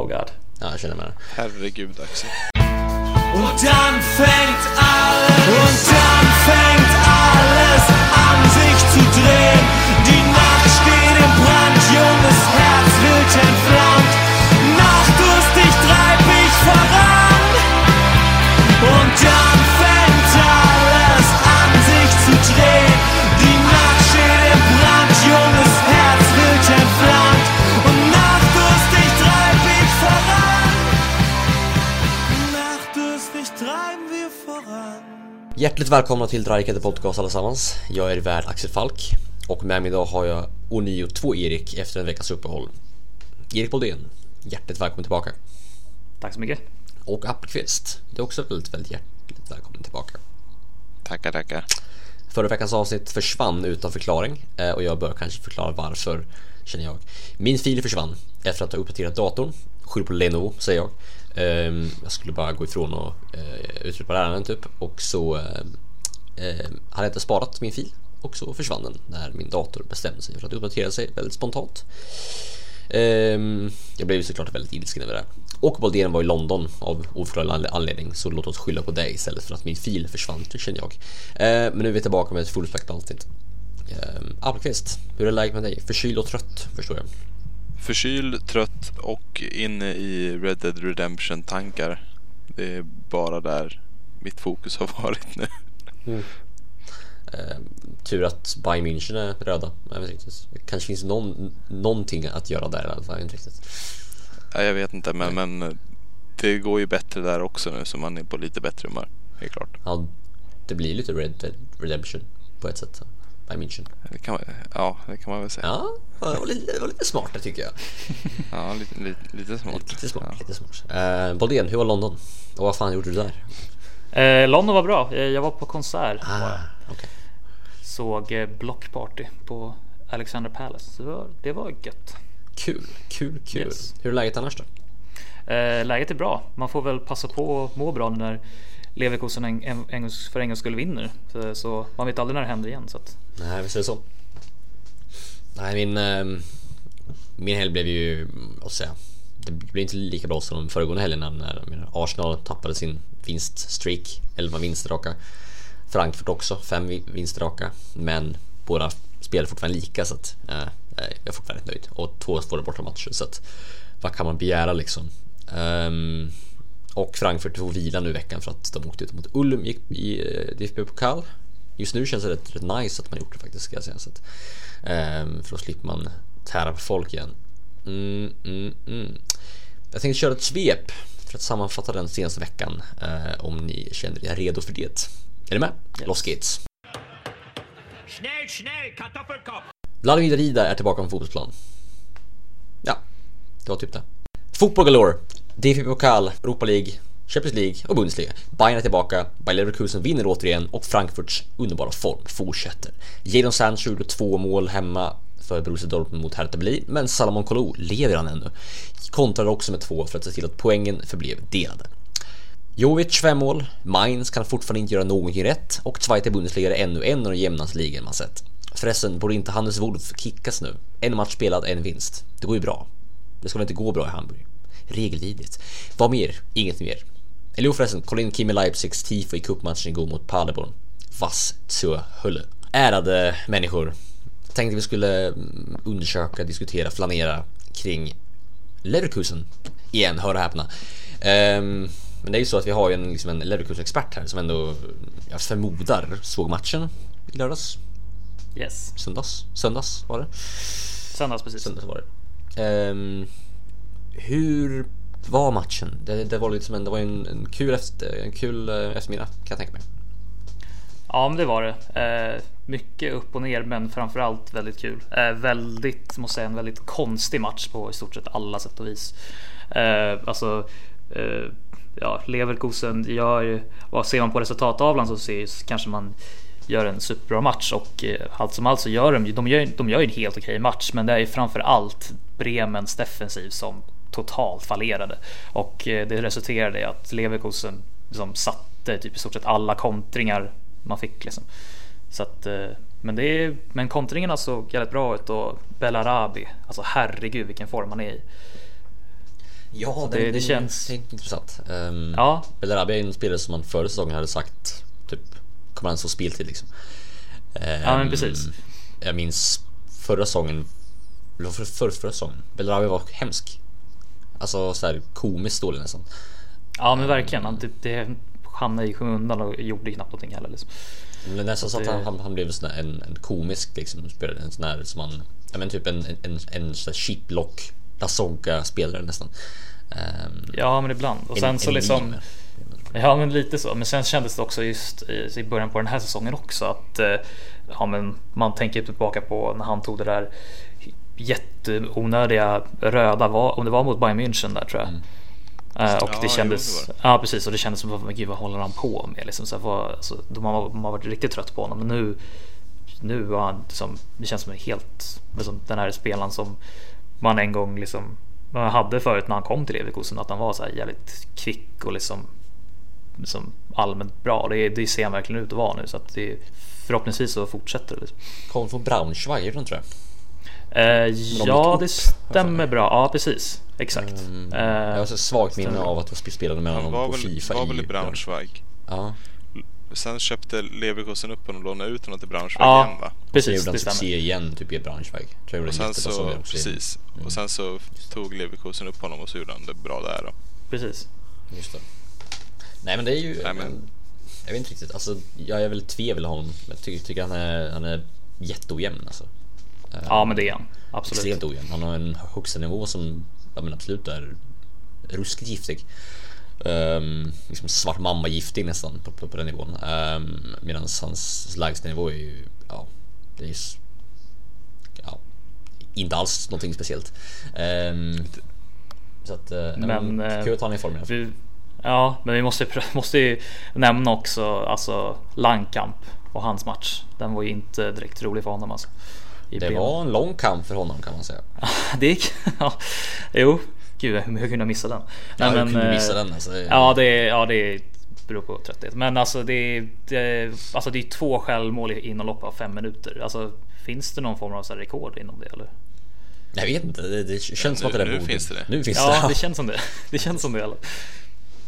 Oh god. Ja, jag känner med det. Herregud Axel. Und dann fängt alles, und dann fängt Hjärtligt välkomna till Drajkade Podcast allesammans. Jag är värd Axel Falk och med mig idag har jag ånyo två Erik efter en veckas uppehåll. Erik Boldén, hjärtligt välkommen tillbaka. Tack så mycket. Och Appelqvist, du är också väldigt, väldigt hjärtligt välkommen tillbaka. Tackar, tackar. Förra veckans avsnitt försvann utan förklaring eh, och jag bör kanske förklara varför känner jag. Min fil försvann efter att ha uppdaterat datorn. Skyll på Lenovo säger jag. Ehm, jag skulle bara gå ifrån och utropa utrupa ärenden typ och så eh, eh, hade jag inte sparat min fil och så försvann den när min dator bestämde sig för att uppdatera sig väldigt spontant. Ehm, jag blev ju såklart väldigt ilsken över det. Och Baldén var i London av oförklarlig anledning så låt oss skylla på dig istället för att min fil försvann, känner jag. Ehm, men nu är vi tillbaka med ett fullspäckat avsnitt. Appelqvist, hur är läget med dig? Förkyld och trött förstår jag. Förkyld, trött och inne i Red Dead Redemption tankar. Det är bara där mitt fokus har varit nu. Ehm, tur att Bayern München är röda. Jag vet inte. Det kanske finns någon, någonting att göra där i alla fall. Inte riktigt. Ja, jag vet inte men, men det går ju bättre där också nu så man är på lite bättre humör. Det är klart. Ja, det blir lite Red Dead Redemption på ett sätt. Bayern München. Det kan man, ja, det kan man väl säga. Ja, det var lite, det var lite smart det tycker jag. Ja, lite, lite, lite smart. Lite smart. Ja. Lite smart. Uh, Boldén, hur var London? Och vad fan gjorde du där? Eh, London var bra. Eh, Jag var på konsert. Ah, okej. Såg eh, Block Party på Alexander Palace. Så det var, det var gött. Kul, kul, kul. Yes. Hur är läget annars då? Eh, läget är bra. Man får väl passa på att må bra när Leverkusen en, en, en, för en gångs skull vinner. Så, så man vet aldrig när det händer igen. Så att, Nej, visst är det så. Nej, min, ehm, min helg blev ju, vad säga, det blev inte lika bra som de föregående helgerna när Arsenal tappade sin vinststreak, 11 vinster raka. Frankfurt också, fem vinster raka. Men båda spelar fortfarande lika så att eh, jag är fortfarande nöjd. Och två svåra bortamatcher så att vad kan man begära liksom? Um, och Frankfurt får vila nu i veckan för att de åkte ut mot Ulm i eh, DFB-pokal. Just nu känns det rätt, rätt nice att man gjort det faktiskt ska jag säga. Så att, ehm, för då slipper man tära på folk igen. Mm, mm, mm. Jag tänkte köra ett svep för att sammanfatta den senaste veckan eh, om ni känner er redo för det. Är ni med? Los Gates. Vladimir Rida är tillbaka på fotbollsplan. Ja, det var typ det. Fotboll galore. DFB Pokal, Europa League, Champions League och Bundesliga. Bayern är tillbaka, Bayer Leverkusen vinner återigen och Frankfurts underbara form fortsätter. Jadon Sancho gjorde två mål hemma för Borussia Dortmund mot Hertha Berlin, men Salomon Kalou lever han ännu. Kontrade också med två för att se till att poängen förblev delade. Jovic fem mål, Mainz kan fortfarande inte göra någonting rätt och Zweite Bundesliga är ännu en av de jämnaste ligorna man sett. Förresten, borde inte Hannes Wolf kickas nu? En match spelad, en vinst. Det går ju bra. Det ska väl inte gå bra i Hamburg? Regelvidrigt. Vad mer? Inget mer. Eller jo förresten, kolla in Kimi Leipzigs tifo i cupmatchen igår mot Paderborn. Was zur Hölle. Ärade människor. Jag tänkte vi skulle mm, undersöka, diskutera, flanera kring Leverkusen igen, hör och häpna. Ehm, men det är ju så att vi har ju en, liksom en Leverkusen-expert här som ändå, jag förmodar, såg matchen i lördags. yes, Söndags? Söndags var det? söndags precis. Söndags var det. Ehm, hur var matchen? Det, det var liksom en, det var en, en kul, efter, en kul eh, eftermiddag kan jag tänka mig. Ja, men det var det. Eh, mycket upp och ner, men framförallt väldigt kul. Eh, väldigt, måste säga, en väldigt konstig match på i stort sett alla sätt och vis. Eh, alltså, eh, ja, Leverkusen gör, vad ser man på resultattavlan så ser, kanske man gör en superbra match och eh, allt som allt så gör de, de gör, de gör en helt okej match, men det är framför allt Bremens defensiv som totalt fallerade och eh, det resulterade i att Leverkusen liksom satte typ i stort sett alla kontringar man fick liksom. Så att, eh, men det är, men kontringarna såg jävligt bra ut och Belarabi, alltså herregud vilken form han är i. Ja, det- det känns- Det intressant. Um, Ja. Belarabi är en spelare som man förra säsongen hade sagt typ kommer han få speltid liksom. Ja men Ehm, precis. Jag minns förra säsongen, eller för, för, förra säsongen, Belarabi var hemsk. Alltså så här komiskt dålig nästan. Ja men verkligen. Han, typ, det hamnade i skymundan och gjorde knappt någonting heller. Liksom. Men nästan så att han, han, han blev en, sån en, en komisk liksom, spelare, en sån här som man, ja men typ en, en, en, en sån här chiplock, Lasonka spelare nästan. Ehm, Ja men ibland. Och en- sen så en liksom. meme. Ja men lite så. Men sen kändes det också just i, i början på den här säsongen också att eh, ja, men man tänker tillbaka på när han tog det där jätteonödiga röda, var, om det var mot Bayern München där tror jag. Eh, och Ja, det jo, kändes, det ja precis och det kändes som att gud vad håller han på med liksom så här, vad, alltså, de har, man har varit riktigt trött på honom men nu nu var han liksom, det känns som en helt, liksom, den här spelaren som man en gång liksom man hade förut när han kom till Leverkusen att han var så här jävligt kvick och liksom, liksom allmänt bra. Det, det ser han verkligen ut att vara nu så att det, förhoppningsvis så fortsätter det. Liksom. Kom från Braunschweig, tror jag. Eh, gick ja, det stämmer bra. Ja, precis. Exakt. Mm, Eh, jag har så svagt minne av att jag spelade med Han honom på väl, Fifa var väl i Braunschweig. Ja, Sen köpte Leverkusen upp honom och lånade ut honom till Braunschweig ja, igen va? sen precis. gjorde han Det stämmer. succé igen typ i Braunschweig. Tror jag Och en sen så, också. precis. Och sen så tog Leverkusen upp honom och så gjorde han det bra där då. Precis. Just det. Nej men det är ju... Nej, men- Jag vet inte riktigt. Alltså, jag är väl tvevel honom. Jag tycker, tycker han är, han är jätteojämn alltså. Ja, men det är han. Absolut. Extremt ojämn. Han har en högsta nivå som ja, men absolut är ruskigt giftig. Um, liksom svart mamma giftig nästan på, på, på den nivån. Um, Medan hans lägsta nivå är ju, ja, det är ja, inte alls någonting speciellt. Um, så att, uh, Men, men, eh, kul att han är i form. Vi, ja, men vi måste, måste ju nämna också alltså Langkamp och hans match. Den var ju inte direkt rolig för honom alltså. I Det Bremen. var en lång kamp för honom kan man säga. det gick, ja, jo, gud hur kunde jag missa den? Ja, hur kunde du eh, missa den? Alltså, Ja, det, är- ja, det beror på trötthet. Men alltså det, är- det, alltså det är två självmål inom loppet av fem minuter. Alltså finns det någon form av så här rekord inom det eller? Jag vet inte, det, det känns som nu- att det där nu borde... finns det det. Nu finns Ja, det. det känns som det. Det känns som det. Eller?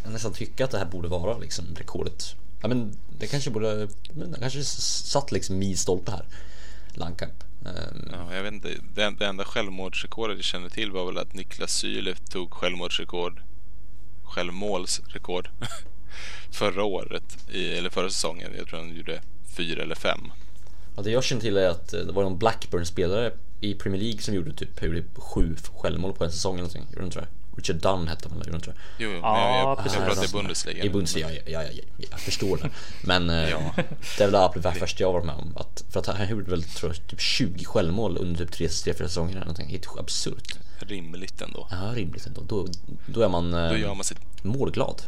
Jag nästan tycker att det här borde vara liksom rekordet. Ja men det kanske borde, men det kanske satt liksom milstolpe här. Langkamp. Ehm, Ja, jag vet inte. Det, det enda självmordsrekordet jag känner till var väl att Niklas Syle tog självmordsrekord, självmålsrekord förra året, i, eller förra säsongen. Jag tror han gjorde fyra eller fem. Ja, det jag känner till är att eh, det var någon Blackburn-spelare i Premier League som gjorde typ sju självmål på en säsong eller någonting. Gjorde inte det? Richard Dunn hette han väl? Det? Jo, jo, Ja, men jag, jag, precis. jag pratar i Bundesliga. I Bundesliga, ja, ja, ja, ja, jag förstår det. Men eh, Ja. det är väl det absolut värsta jag varit med om. Att, för att han gjorde väl tror jag, typ 20 självmål under typ 3-4 säsonger eller någonting. Helt absurt. Rimligt ändå. Ja, rimligt ändå. Då, då är man, eh, Då gör man sitt målglad.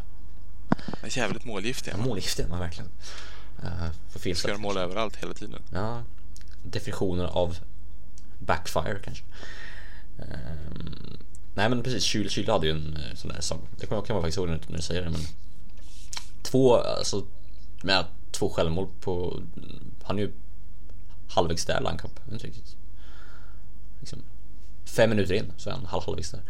jävligt målgiftig. Ja, målgiftig är man verkligen. Uh, Ska göra mål överallt hela tiden. Ja, definitioner av backfire kanske. Ehm, nej men precis, Kyle, Kyle hade ju en eh, sån där sång. Det kan, kan man faktiskt ihåg när du säger det men Två, alltså med två självmål på Han är ju halvvägs där Landkamp, inte riktigt. Liksom, fem minuter in så är han halv, halvvägs där.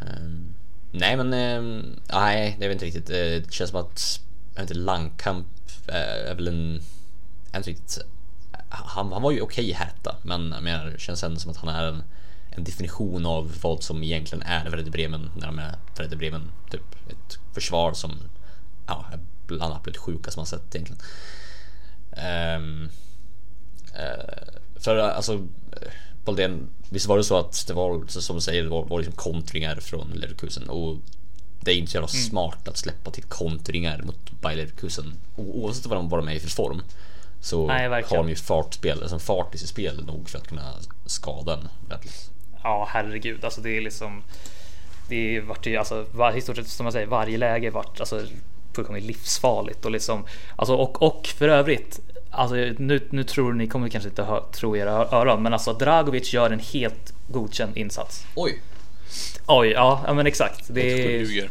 Um, nej men, Um, nej det är väl inte riktigt. Eh, det känns som att, jag vet inte, Landkamp eh, är väl en, Är inte riktigt han, han var ju okej i Hertha, men jag menar, det känns ändå som att han är en, en definition av vad som egentligen är Werder Bremen när de är Werder Bremen. Typ ett försvar som ja, är bland absolut sjukaste man sett egentligen. Um, för alltså, Boldén, visst var det så att det var, som du säger, det var, var liksom kontringar från Leverkusen och det är inte så jävla Mm. smart att släppa till kontringar mot Bayer Leverkusen oavsett vad de var med i för form. Så Nej, har de ju fartspel, alltså fart i sitt spel nog för att kunna skada en. Ja, herregud. Alltså det är liksom. Det vart ju alltså var, i stort sett som man säger varje läge vart alltså fullkomligt livsfarligt och liksom alltså och och för övrigt. Alltså nu, nu tror ni kommer kanske inte hö, tro era öron, men alltså Dragovic gör en helt godkänd insats. Oj! Oj, ja, ja men exakt. Det är,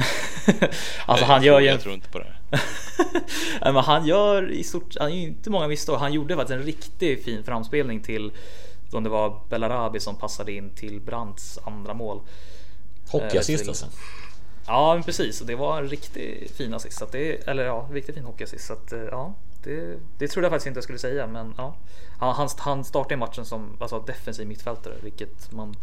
alltså Nej, han gör ju Jag tror inte på det här. Men han gör i stort han gör inte många misstag. Han gjorde faktiskt en riktigt fin framspelning till om det var Belarabi som passade in till Brandts andra mål. Hockeyassist till- alltså. Ja men precis, det var en riktigt fin assist. Så det, eller ja, riktigt fin hockeyassist. Så att, eh, ja, det, det trodde jag faktiskt inte jag skulle säga. Men ja, han, han, han startade matchen som alltså, defensiv mittfältare, vilket man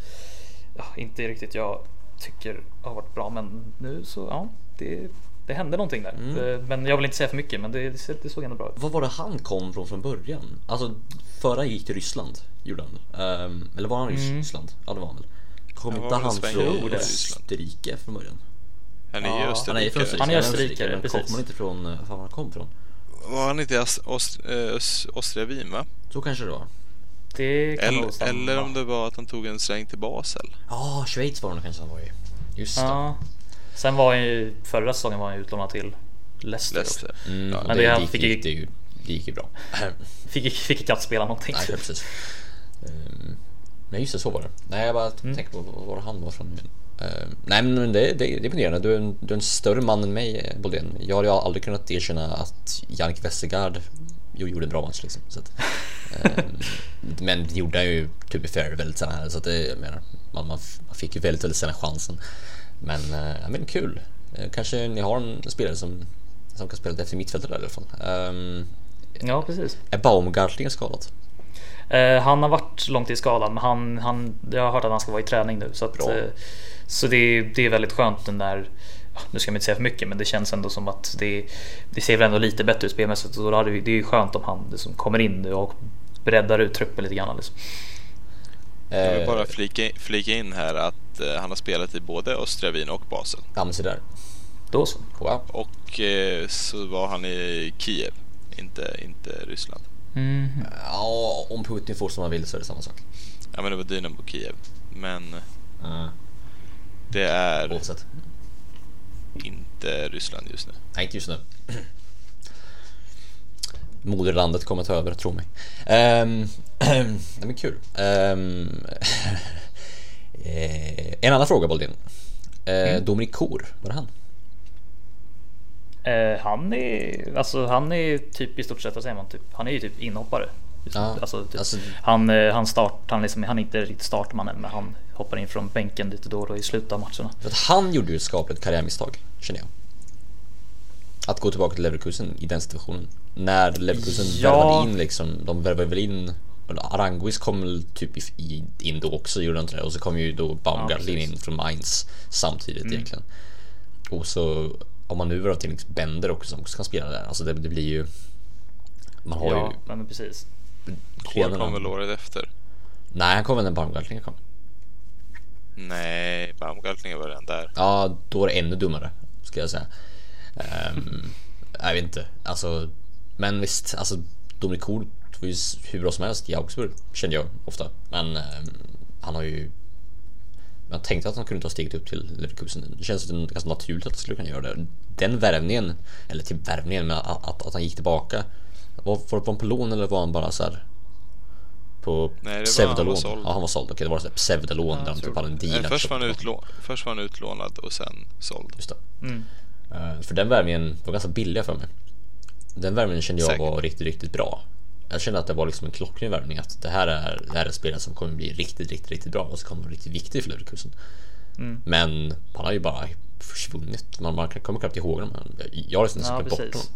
ja, inte riktigt jag tycker har varit bra. Men nu så ja, det, det hände någonting där. Eh, Men jag vill inte säga för mycket, men det, det, såg ändå bra ut. Var var det han kom från från början? Alltså förra gick till Ryssland, gjorde han. Ehm, eller var han i Ryssland? Ja det var han väl. Kom inte han från. Österrike från början? Han är ju Ja, Österrike. Han är österrikare, men precis. Kommer han inte från, eh, var han kom från? Var han inte i eh, Öst- Östra Wien va? Så kanske det var. Det kan Eller, eller om det var att han tog en sväng till Basel. Ja, Schweiz var det kanske han var i. Just det. Ja. Sen var han ju förra säsongen var han utlånad till Leicester. Leicester. Mm, Ja, och men det, det- han gick, fick gick, det, ju, det gick ju bra. Fick, fick knappt spela någonting. Nej, typ. precis. Um, nej, just det, så var det. Nej, jag bara Mm. tänker på var han var från. Ehm, nej, men det, det, det är imponerande. Du är, en, du är en större man än mig, eh, Boldén. Jag hade ju aldrig kunnat erkänna att Jannik Westergaard jo, gjorde en bra match liksom. Så att, ehm, men det gjorde han ju, to be fair, väldigt sällan. Så att det, jag menar, man, man fick ju väldigt, väldigt sällan chansen. Men, eh, ja, men kul. Eh, Kanske ni har en spelare som, som kan spela efter mittfältet där i alla fall. Um, Ja, precis. är Baumgartling skadad? Eh, han har varit långtidsskadad men han, han, jag har hört att han ska vara i träning nu. Så, att, Bra. eh, så det, det är väldigt skönt den där, nu ska man inte säga för mycket men det känns ändå som att det, det ser väl ändå lite bättre ut spelmässigt. Och då hade vi, det är ju skönt om han liksom kommer in nu och breddar ut truppen lite grann. Liksom. Jag vill bara flika, flika in här att eh, han har spelat i både Östra Wien och Basel. Ja men så där. Då så. Wow. Och eh, så var han i Kiev, inte, inte Ryssland. Mm. Ja, om Putin får som han vill så är det samma sak. Ja men det var Dynamo Kiev. Men Uh, det är oavsett. inte Ryssland just nu. Nej, inte just nu. Moderlandet kommer ta över, tro mig. Um, nej men kul. Ehm, eh, en annan fråga Boldin. Uh, Dominik Kor, var det han? Eh, han är, alltså han är typ i stort sett, vad säger man, typ, han är ju typ inhoppare. Ja, alltså, typ, alltså- han, eh, han start, han, liksom, han är inte riktigt startman än, men han hoppar in från bänken lite då och då i slutet av matcherna. För att han gjorde ju ett skapligt karriärmisstag, känner jag. Att gå tillbaka till Leverkusen i den situationen. När Leverkusen Ja. värvade in liksom, de värvade väl in eller Aranguis kom väl typ i- in då också, gjorde inte det? Och så kom ju då Baumgartling precis. in från Mainz samtidigt egentligen. Och så om man nu värvar till liksom Bender också som också kan spela där, alltså det, det blir ju... Man har Ja, ju... men precis. Kåre kom väl året efter? Nej, han kom väl när Baumgartling kom. Nej, Baumgartling var redan där. Ja, då är det ännu dummare, ska jag säga. Um, jag vet inte, alltså. Men visst, alltså Dominik Kohl var ju hur bra som helst i Augsburg, kände jag ofta. Men ehm, han har ju... Man tänkte att han kunde ta steget upp till Leverkusen. Det känns ganska naturligt att han skulle kunna göra det. Den värvningen, eller till värvningen, men att, att, att han gick tillbaka. Var, var han på lån eller var han bara så här på Nej, det han pseudolån? såld. Ja, han var såld. Okej, det var så pseudolån där de typ hade en deal. Nej, först, var han utlå- först var han utlånad och sen såld. Just det. Mm. Eh, För den värvningen var ganska billig för mig. Den värvningen kände jag Säkert. var riktigt, riktigt bra. Jag kände att det var liksom en klockren värvning. Att det här är, det här är spelare som kommer bli riktigt, riktigt, riktigt bra och så kommer vara riktigt viktig för Leverkusen. Mm. Men han har ju bara försvunnit. Man, man kommer knappt ihåg honom. Jag har liksom Ja, glömt bort precis.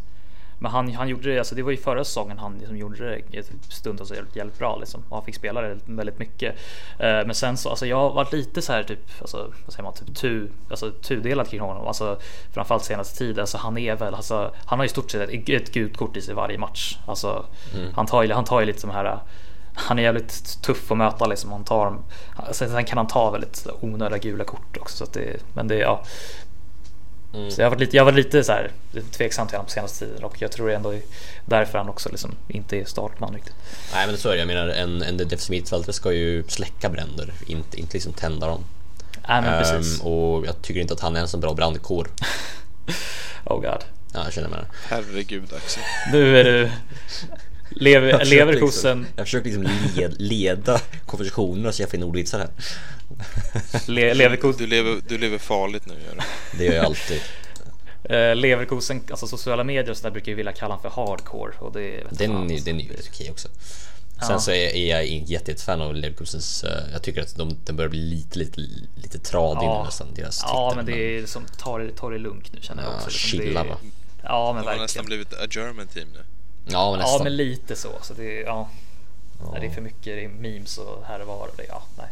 Men han, han gjorde det, alltså det var ju förra säsongen han liksom gjorde det ett stund så jävligt, jävligt bra liksom. Och han fick spela det väldigt mycket. Eh, men sen så, alltså jag har varit lite så här typ, alltså vad säger man, typ tu, alltså tudelad kring honom. Alltså framförallt senaste tiden. Alltså han är väl, alltså han har i stort sett ett, ett gult kort i sig varje match. Alltså han tar ju, han tar ju lite de här han är jävligt tuff att möta liksom. Han tar, sen, sen kan han ta väldigt onödiga gula kort också. Så det, men det, ja. Så jag har varit lite, jag var lite så här, tveksam till honom på senaste tiden och jag tror det ändå är därför han också liksom inte är startman riktigt. Nej men så är det. Jag menar en, en defensiv mittfältare ska ju släcka bränder. Inte, inte liksom tända dem. Nej men precis. Ehm, och jag tycker inte att han är en så bra brandkår. Oh god. Ja, jag känner med det. Herregud Axel. Nu är du lever, Leverkusen, Liksom, jag försöker liksom led, leda konversationerna så jag får in ordvitsar här. le, Leverkusen, Du lever, du lever farligt nu gör du. Det gör jag alltid. eh, Leverkusen, alltså sociala medier och så där brukar ju vilja kalla honom för hardcore och det Den, fan, är- den är ju okej också. Sen så är, är jag jätte, jätte fan av Leverkusens, eh, jag tycker att de, den börjar bli lite, lite, lite tradig nu nästan, deras ja titel, men det är som tar det, tar det lugnt nu känner jag Ja, också. Liksom chilla, va? Ja men De har nästan verkligen. blivit a German team nu. Ja, men nästan. Ja men lite så. så det, ja. Ja. det är för mycket det är memes och här och var. Och det, ja, nej.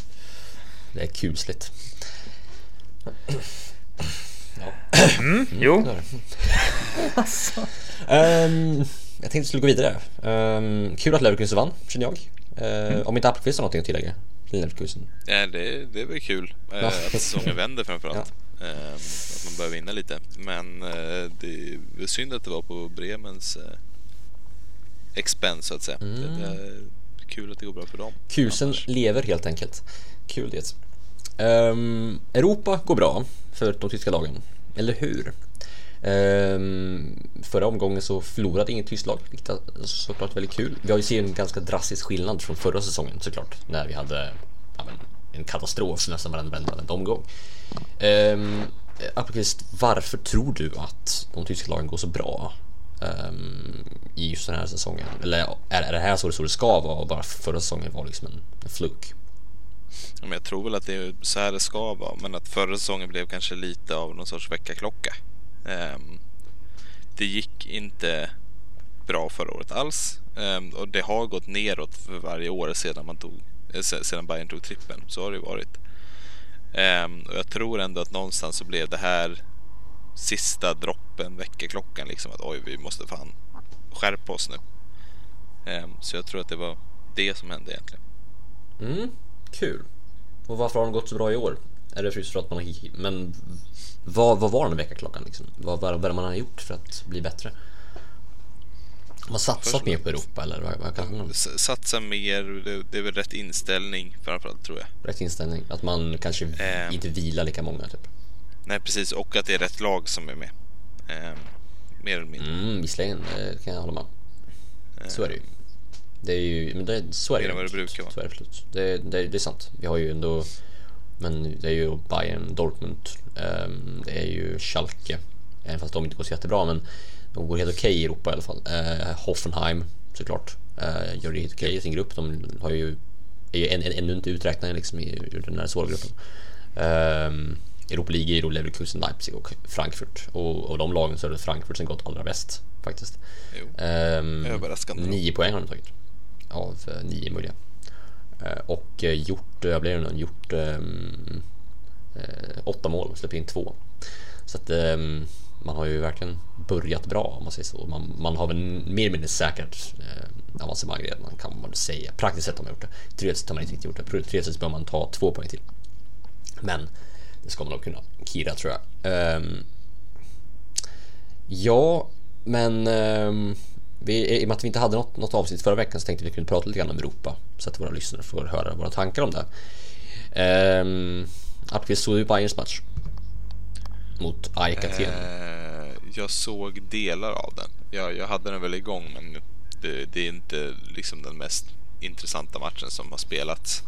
Det är kusligt. Jo. Det är det. Ehm, jag tänkte vi skulle gå vidare. Ehm, kul att Leverkusen vann, känner jag. Uh, Om inte Appelqvist har någonting att tillägga till Leverkusen. Ja, det, det är väl kul Ja. att säsongen vänder framförallt. Eh, att man börjar vinna lite. Men eh, det är synd att det var på Bremens eh, expense så att säga. Mm. Det, det är kul att det går bra för dem. Kusen Annars- lever helt enkelt. Kul det. Um, Europa går bra för de tyska lagen, eller hur? Um, förra omgången så förlorade inget tyskt lag, vilket är såklart väldigt kul. Vi har ju sett en ganska drastisk skillnad från förra säsongen såklart, när vi hade ja, men, en katastrof nästan varenda, varenda omgång. Ehm, um, Appelqvist, varför tror du att de tyska lagen går så bra um, i just den här säsongen? Eller är, är det här så, så det ska vara och bara förra säsongen var liksom en, en fluk? Men jag tror väl att det är så här det ska vara. Men att förra säsongen blev kanske lite av någon sorts väckarklocka. Ehm, det gick inte bra förra året alls. Ehm, och det har gått neråt för varje år sedan, man tog, eh, sedan Bayern tog trippen. Så har det ju varit. Ehm, och jag tror ändå att någonstans så blev det här sista droppen, väckarklockan liksom. Att oj, vi måste fan skärpa oss nu. Så jag tror att det var det som hände egentligen. Mm, kul. Och varför har de gått så bra i år? Är det just för att man har... Men vad, vad var den väckarklockan liksom? Vad, är det man har gjort för att bli bättre? Har man satsat Först- mer på Europa eller vad, vad kan man Satsa mer, det, det är väl rätt inställning framförallt tror jag. Rätt inställning? Att man kanske Ehm. inte vilar lika många typ? Nej precis, och att det är rätt lag som är med. Ehm, mer eller mindre. Mm, visserligen eh, kan jag hålla med. Så är det ju. Det är ju, men det, så är det Mer än vad det brukar vara. Så är det absolut. Det, det, det är sant. Vi har ju ändå, men det är ju Bayern, Dortmund, ehm, det är ju Schalke. Även fast de inte går så jättebra, men de går helt okej i Europa i alla fall. Eh, Hoffenheim såklart, eh, gör det helt okej i sin grupp. De har ju, är ju än, än, ännu inte uträknade liksom i, ur den här svåra gruppen. Um, Europa League är då Leverkusen, Leipzig och Frankfurt. Och av de lagen så är det Frankfurt som gått allra bäst faktiskt. Jo. Ehm, Överraskande. Nio poäng har de tagit. Av eh, nio möjliga. Eh, och eh, gjort, jag blir det nu? Gjort um, åtta mål och släppt in två. Så att um, man har ju verkligen börjat bra om man säger så. Man, man har väl mer eller mindre säkert eh, avancemang redan kan man säga. Praktiskt sett har man gjort det. Teoretiskt har man inte riktigt gjort det. Teoretiskt bör man ta två poäng till. Men det ska man nog kunna kira tror jag. Um, ja, men um, vi, i och med att vi inte hade något, något avsnitt förra veckan så tänkte vi kunde prata lite grann om Europa så att våra lyssnare får höra våra tankar om det. Appelqvist såg ju Bayerns match mot AIK Aten. Eh, jag såg delar av den. Jag, jag hade den väl igång men det, det är inte liksom den mest intressanta matchen som har spelats.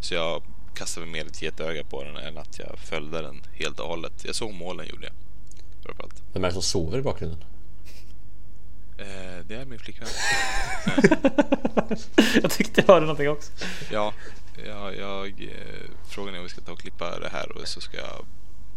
Så jag kastade mer ett getöga på den än att jag följde den helt och hållet. Jag såg målen gjorde jag. Vem är det som sover i bakgrunden? Eh, det är min flickvän. jag tyckte jag hörde någonting också. Ja, jag, jag eh, frågan är om vi ska ta och klippa det här och så ska jag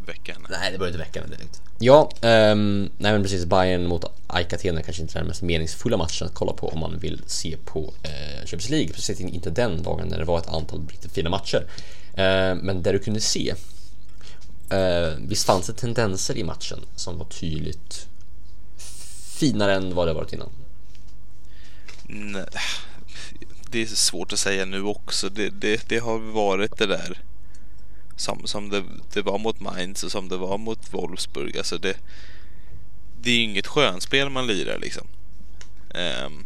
väcka henne. Nej, det börjar inte väcka mig direkt. Ja, ehm, nej men precis. Bayern mot AIK Aten är kanske inte den mest meningsfulla matchen att kolla på om man vill se på eh, Champions League. Precis inte den dagen när det var ett antal riktigt fina matcher. Eh, men där du kunde se eh, Visst fanns det tendenser i matchen som var tydligt finare än vad det varit innan? Nej, det är svårt att säga nu också. Det, det, det har varit det där som, som det, det var mot Mainz och som det var mot Wolfsburg. Alltså det, det är inget skönspel man lirar liksom. Ehm,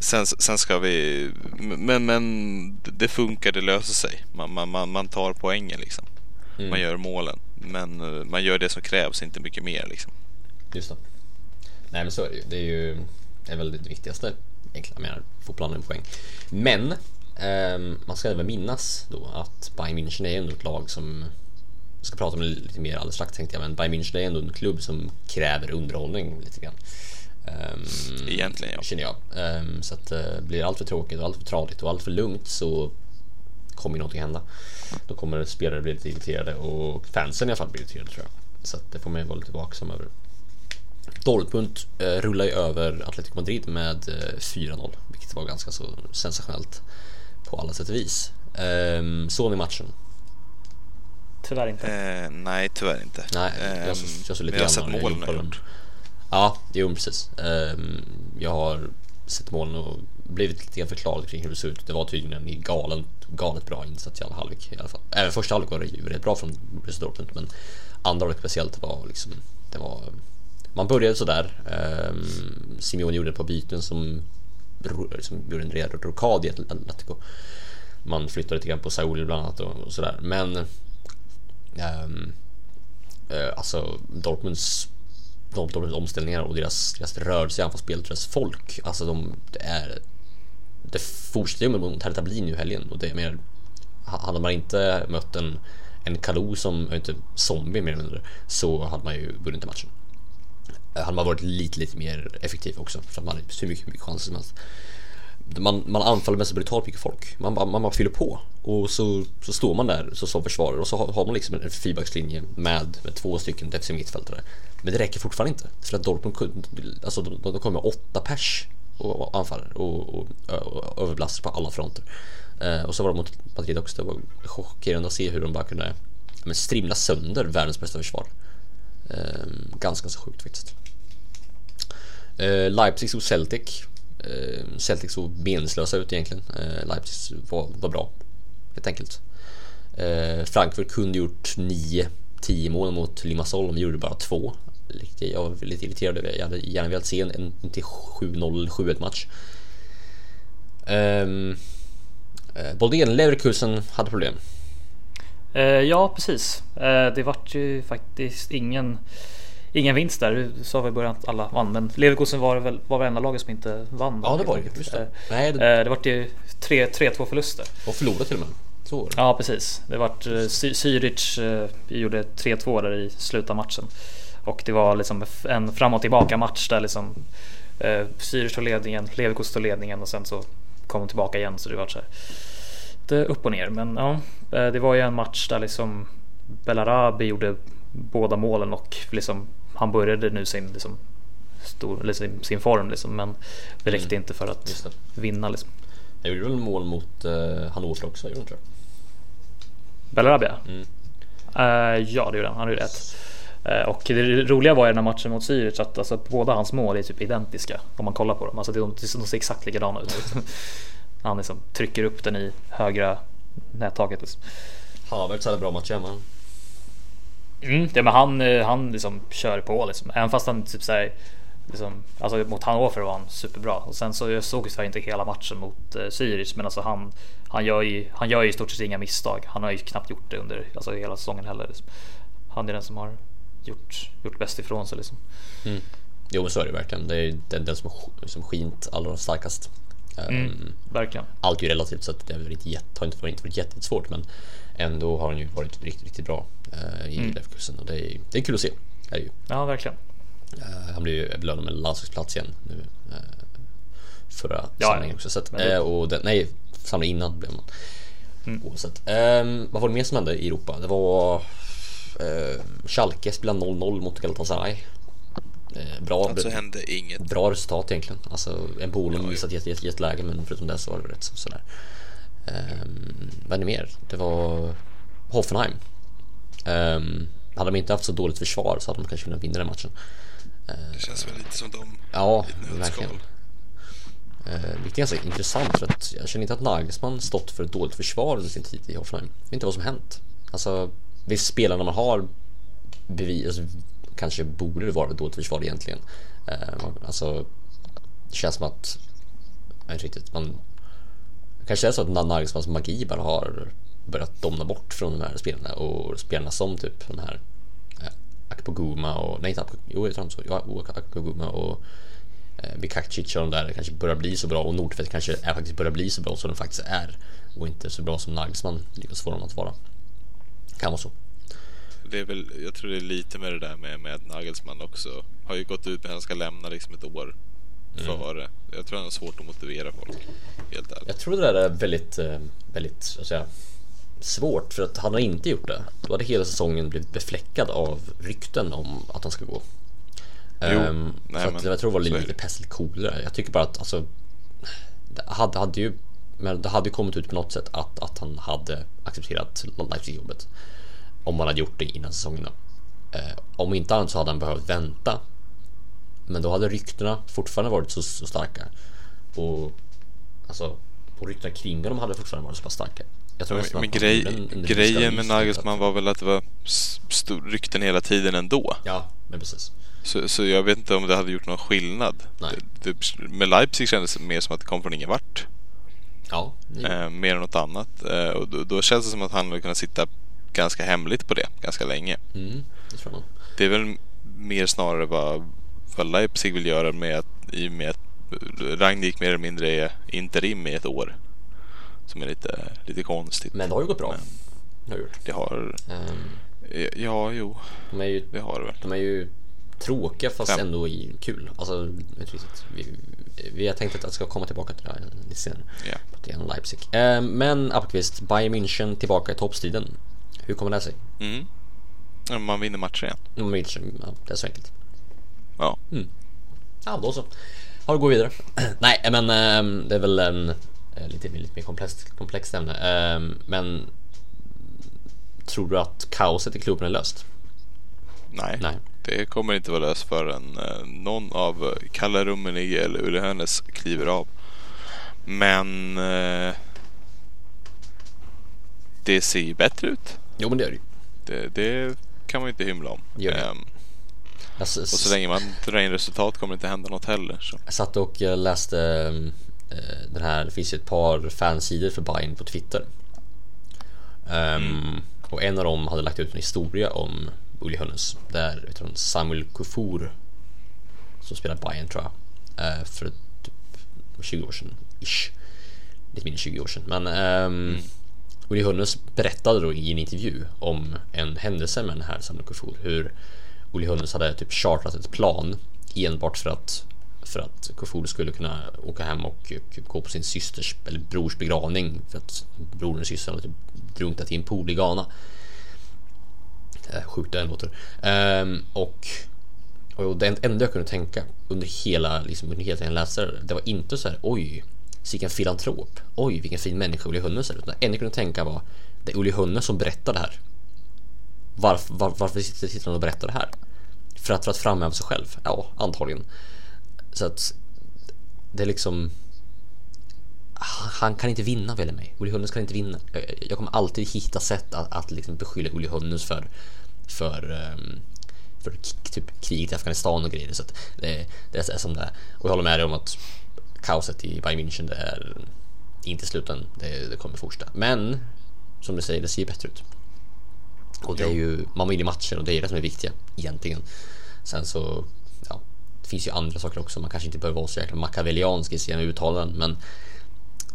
sen, sen ska vi... Men, men det funkar, det löser sig. Man, man, man, man tar poängen liksom. Mm. Man gör målen. Men eh, man gör det som krävs, inte mycket mer liksom. Just det. Nej men så är det ju. Det är ju det är väl det viktigaste egentligen. Jag menar, fotbollen är en poäng. Men ehm, man ska även minnas då att Bayern München är ändå ett lag som jag ska prata om det lite mer alldeles strax tänkte jag men Bayern München är ändå en klubb som kräver underhållning lite grann. Ehm, Egentligen ja. Känner jag. Ehm, så att det blir allt för tråkigt och allt för tradigt och allt för lugnt så kommer ju någonting hända. Då kommer spelare bli lite irriterade och fansen i alla fall bli irriterade tror jag. Så att det får man ju vara lite vaksam över. Dortmund eh, rullar ju över Atletico Madrid med eh, 4-0, vilket var ganska så sensationellt på alla sätt och vis. Ehm, såg ni matchen? Tyvärr inte. Eh, nej, tyvärr inte. Nej, Ehm, jag, så, jag såg lite men jag har grann sett målen Jag jag gjort. Ja, jo precis. Ehm, jag har sett målen och blivit lite grann förklarad kring hur det ser ut. Det var tydligen en galen, galet bra insats i alla halvlek i alla fall. Även första halvlek var det ju rätt bra från Borussia Dortmund men andra halvlek speciellt var liksom, det var man började sådär. Ehm, um, Simeone gjorde ett par byten som, som gjorde en rejäl rokad i Atletico. Man flyttade lite grann på Saul bland annat och, och sådär. Men um, uh, alltså Dortmunds Dortmunds omställningar och deras, deras rörelse i anfallsspelet, deras folk. Alltså de, det är det fortsätter ju mot Hertha Berlin nu i helgen och det är mer hade man inte mött en en Kalou som, inte, zombie mer eller mindre så hade man ju vunnit matchen. Eh, hade man varit lite, lite mer effektiv också för att man hade hur mycket, mycket chanser som helst. Man, man anfaller med så brutalt mycket folk. Man, bara- man fyller på och så, så står man där så som försvarare och så har, har man liksom en feedbackslinje med, med två stycken defensiva mittfältare. Men det räcker fortfarande inte för att Dortmund kunde, alltså de, de kommer med åtta pers och, anfaller och, och, och överbelastar på alla fronter. Eh, och så var det mot Madrid också. Det var chockerande att se hur de bara kunde men strimla sönder världens bästa försvar. Eh, ganska, ganska sjukt faktiskt. Eh, Leipzig och Celtic. Eh, Celtic såg meningslösa ut egentligen. Eh, Leipzig var, var bra, helt enkelt. Eh, Frankfurt kunde gjort 9-10 mål mot Limassol, de gjorde bara två. Jag var lite irriterad över det. Jag hade gärna velat se en, en, en till 7-0, 7-1 match. Um, Boldén Leverkusen hade problem. Eh, ja, precis. Eh, det vart ju faktiskt ingen, ingen vinst där. Du sa väl i början att alla vann, men Leverkusen var väl var enda laget som inte vann. Ja, det var det. Just det. enkelt. Nej, Eh, det eh, det vart ju 3 3-2 förluster. var förlorat till och med. Så. Ja, precis. Det vart eh, Zürich eh, gjorde 3-2 där i slutet av matchen. Och det var liksom en fram och tillbaka match där liksom eh, Zürich tog ledningen, Leverkusen tog ledningen och sen så kom de tillbaka igen så det var så här lite upp och ner. Men ja, eh, det var ju en match där liksom Belarabi gjorde båda målen och liksom han började nu sin liksom stor, eller sin, sin form liksom, men det räckte inte för att vinna liksom. Jag gjorde väl mål mot uh, Hannover också, gjorde jag. Bellarabia? Mm. Eh, ja, det gjorde han. Han gjorde ett. Eh, och det roliga var i den här matchen mot Zürich att alltså, båda hans mål är typ identiska om man kollar på dem. Alltså, de, de ser exakt likadana ut. han liksom trycker upp den i högra nättaket. Liksom. Havertz hade bra match hemma. Mm, ja, men han, eh, han liksom kör på liksom. Även fast han typ såhär liksom, alltså mot Hannover var han superbra och sen så jag såg jag inte hela matchen mot eh, Zürich men alltså han han gör ju han gör ju i stort sett inga misstag. Han har ju knappt gjort det under alltså hela säsongen heller. Liksom. Han är den som har gjort gjort bäst ifrån sig liksom. Jo men så är det verkligen. Det är den, den som har som skint allra starkast. Um, Verkligen. Allt är ju relativt så att det inte, har inte varit, inte varit jättesvårt men ändå har han ju varit riktigt, riktigt bra uh, i Leverkusen och det är, det är kul att se. Är det ju. Ja, verkligen. Eh, han blev ju belönad med landslagsplats igen nu. Uh, förra Ja, samlingen också. Så att, det- eh, och den, nej, samlingen innan blev man. Mm. Oavsett. Ehm, vad var det mer som hände i Europa? Det var uh, Schalke spelade 0-0 mot Galatasaray. Uh, bra, Alltså hände inget. bra resultat egentligen. Alltså en Bolen missat jätte, jätte, jätteläge men förutom det så var det rätt så, sådär. Um, vad är det mer? Det var Hoffenheim. Um, hade de inte haft så dåligt försvar så hade de kanske kunnat vinna den matchen. Det känns väl lite som de Ja, verkligen. Uh, vilket är ganska intressant för att jag känner inte att Nagelsmann stått för ett dåligt försvar under sin tid i Hoffenheim. Jag vet inte vad som hänt. Alltså, visst spelarna man har bevis, alltså, kanske borde det vara ett dåligt försvar egentligen. Man- alltså, det känns som att, jag vet inte riktigt, man kanske är så att Nagelsmanns magi bara har börjat domna bort från de här spelarna och spelarna som typ de här eh, Akpoguma och, nej inte Akpoguma, jo jag tror han så, ja, o- Akpoguma och eh, Vikacic och de där kanske börjar bli så bra och Nordfeldt kanske är faktiskt börjar bli så bra som de faktiskt är och inte så bra som Nagelsmann lyckas få dem att vara. Kan vara så. det är väl, jag tror det är lite med det där med, med Nagelsmann också har ju gått ut med att han ska lämna liksom ett år före. Jag tror han har svårt att motivera folk, helt ärligt. Jag tror det där är väldigt, eh, väldigt så att säga, svårt för att han har inte gjort det. Då hade hela säsongen blivit befläckad av rykten om att han ska gå. Ehm, nej, så att men jag tror det var lite det. pest eller kolera. Jag tycker bara att alltså, det hade, hade ju men det hade ju kommit ut på något sätt att, att han hade accepterat Leipzig-jobbet. Om han hade gjort det innan säsongen. Eh, om inte annat så hade han behövt vänta. Men då hade ryktena fortfarande varit så, så starka. Och alltså, och ryktena kring honom hade fortfarande varit så pass starka. Jag tror Men, men grej, grejen med Nagelsmann var väl att det var stor, rykten hela tiden ändå. Ja, men precis. Så, så jag vet inte om det hade gjort någon skillnad. Nej. Det, det, med Leipzig kändes det mer som att det kom från ingen vart. Ja, Eh, mer än något annat. Eh, och då, då känns det som att han hade kunnat sitta ganska hemligt på det ganska länge. mm, det. Det är väl mer snarare vad, vad Leipzig vill göra med att, i och med att Rangnick mer eller mindre interim i ett år. Som är lite, lite konstigt. Men det har ju gått bra. Men har gjort. det har... Ehm, Ja, jo, de är ju det har det väl. De är ju tråkiga fast Fem. ändå i kul. Alltså. Vi, vi har tänkt att jag ska komma tillbaka till det här lite senare. Ja. På det om Leipzig. Eh, men Appelqvist, Bayern München tillbaka i toppstriden. Hur kommer det sig? Mm. Ja, Man vinner matcher igen. Mm, München, ja, det är så enkelt. Ja. Ja, då så. Ja, då går vi vidare. Nej, men ehm, det är väl en eh, lite, lite mer komplext, komplext ämne. Ehm, men tror du att kaoset i klubben är löst? Nej. Nej. Det kommer inte vara löst förrän eh, någon av eh, Kalle Rummenigge eller Ulle Hönes kliver av. Men eh, det ser ju bättre ut. Jo, men det gör det ju. Det, det kan man ju inte hymla om. Gör det. Ehm, s- och så länge man drar in resultat kommer det inte hända något heller. Så. Jag satt och eh, läste eh, den här, det finns ju ett par fansidor för Bayern på Twitter. Ehm, Och en av dem hade lagt ut en historia om Uli Hönnes där Samuel Kufur som spelar Bayern tror jag eh, för typ 20 år sedan ish. Lite mindre än 20 år sedan. Men um, Uli Hönnes berättade då i en intervju om en händelse med den här Samuel Kufur. Hur Uli Hönnes hade typ chartrat ett plan enbart för att för att Kufur skulle kunna åka hem och, gå på sin systers eller brors begravning för att brodern och systern hade typ drunknat i en pool i Ghana. Sjukt det låter. Ehm, och, och det enda jag kunde tänka under hela, liksom, under hela tiden jag läste det, det var inte så här oj, vilken filantrop, oj vilken fin människa Uli Hönnes är. Utan det enda jag kunde tänka var det är Uli Hönnes som berättar det här. Varför, var, varför sitter, sitter han och berättar det här? För att, för att framhäva sig själv? Ja, antagligen. Så att det är liksom han kan inte vinna väl mig. Uli Hönnes kan inte vinna. Jag- kommer alltid hitta sätt att, att liksom beskylla Uli Hönnes för för, ehm, för typ kriget i Afghanistan och grejer. Så att det, det är som det är. Och jag håller med dig om att kaoset i Bayern München det är inte slut än. Det, det kommer fortsätta. Men som du säger, det ser ju bättre ut. Och det är ju, man vinner matcher och det är det som är viktiga egentligen. Sen så, det finns ju andra saker också. Man kanske inte behöver vara så jäkla makavelliansk i sina uttalanden, men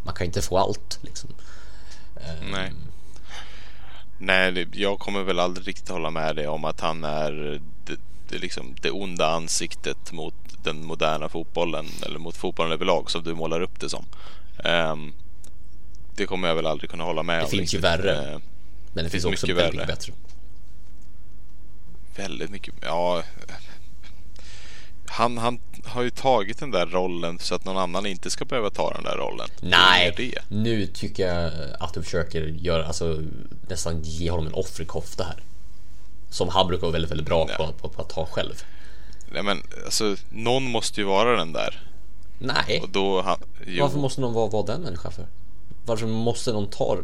man kan inte få allt liksom. Nej. Nej, det, jag kommer väl aldrig riktigt hålla med dig om att han är det, det, liksom, det onda ansiktet mot den moderna fotbollen eller mot fotbollen överlag som du målar upp det som. Ehm, det kommer jag väl aldrig kunna hålla med Det om. finns ju värre. Ehm, Men det finns finns också mycket väldigt värre. mycket bättre. väldigt mycket. Ja. Han, han har ju tagit den där rollen så att någon annan inte ska behöva ta den där rollen. Nej, nu tycker jag att du försöker göra, alltså nästan ge honom en offerkofta här. Som han brukar vara väldigt, väldigt bra Ja. på, på, på att ta själv. Nej, men alltså, någon måste ju vara den där. Nej, Och då... Han, varför måste någon vara, vara den människan för? Varför måste någon ta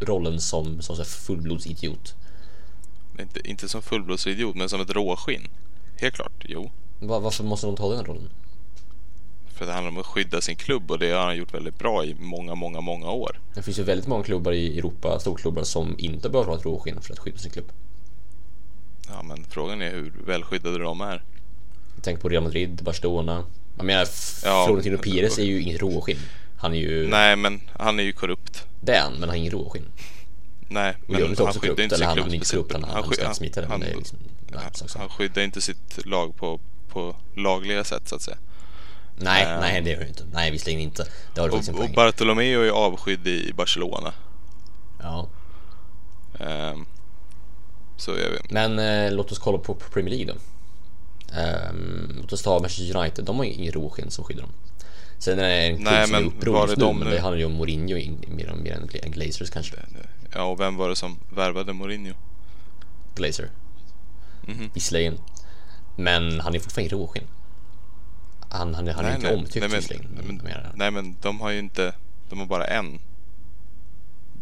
rollen som, som fullblodsidiot? Inte, inte som fullblodsidiot, men som ett råskinn. Helt klart, jo. Va- Varför måste någon ta den rollen? För det handlar om att skydda sin klubb och det har han gjort väldigt bra i många, många, många år. Det finns ju väldigt många klubbar i Europa, storklubbar, som inte behöver ha ett råskinn för att skydda sin klubb. Ja, men frågan är hur välskyddade de är. Tänk på Real Madrid, Barcelona. Jag menar, Ja. Florentino Pires är ju inget råskinn. Han är ju Nej, men han är ju korrupt. den, men han har ingen råskinn. Nej, men han skyddar korrupt, inte sin han klubb han är han, han, han- Det är liksom, nej, han, sak, sak. han skyddar inte sitt lag på, på lagliga sätt så att säga. nej, eh, nej, det gör det inte. Nej, visserligen inte. Det har du faktiskt Och, och poäng. Bartolomeo är avskydd i Barcelona. Ja. Ehm, så jag vet Men eh, låt oss kolla på på Premier League då. Ehm, låt oss ta Manchester United. De har ju ingen råsken som skyddar dem. Sen är det en klubb Nej, som är men uppror just det nu, de men nu? det handlar ju om Mourinho in- mer, mer än Glazers kanske. Ja, och vem var det som värvade Mourinho? Glazer. Mhm. Visserligen. Men han är fortfarande ingen råsken. Han, han, han är inte omtyckt nej, men, nej, men- nej men de har ju inte, de har bara en.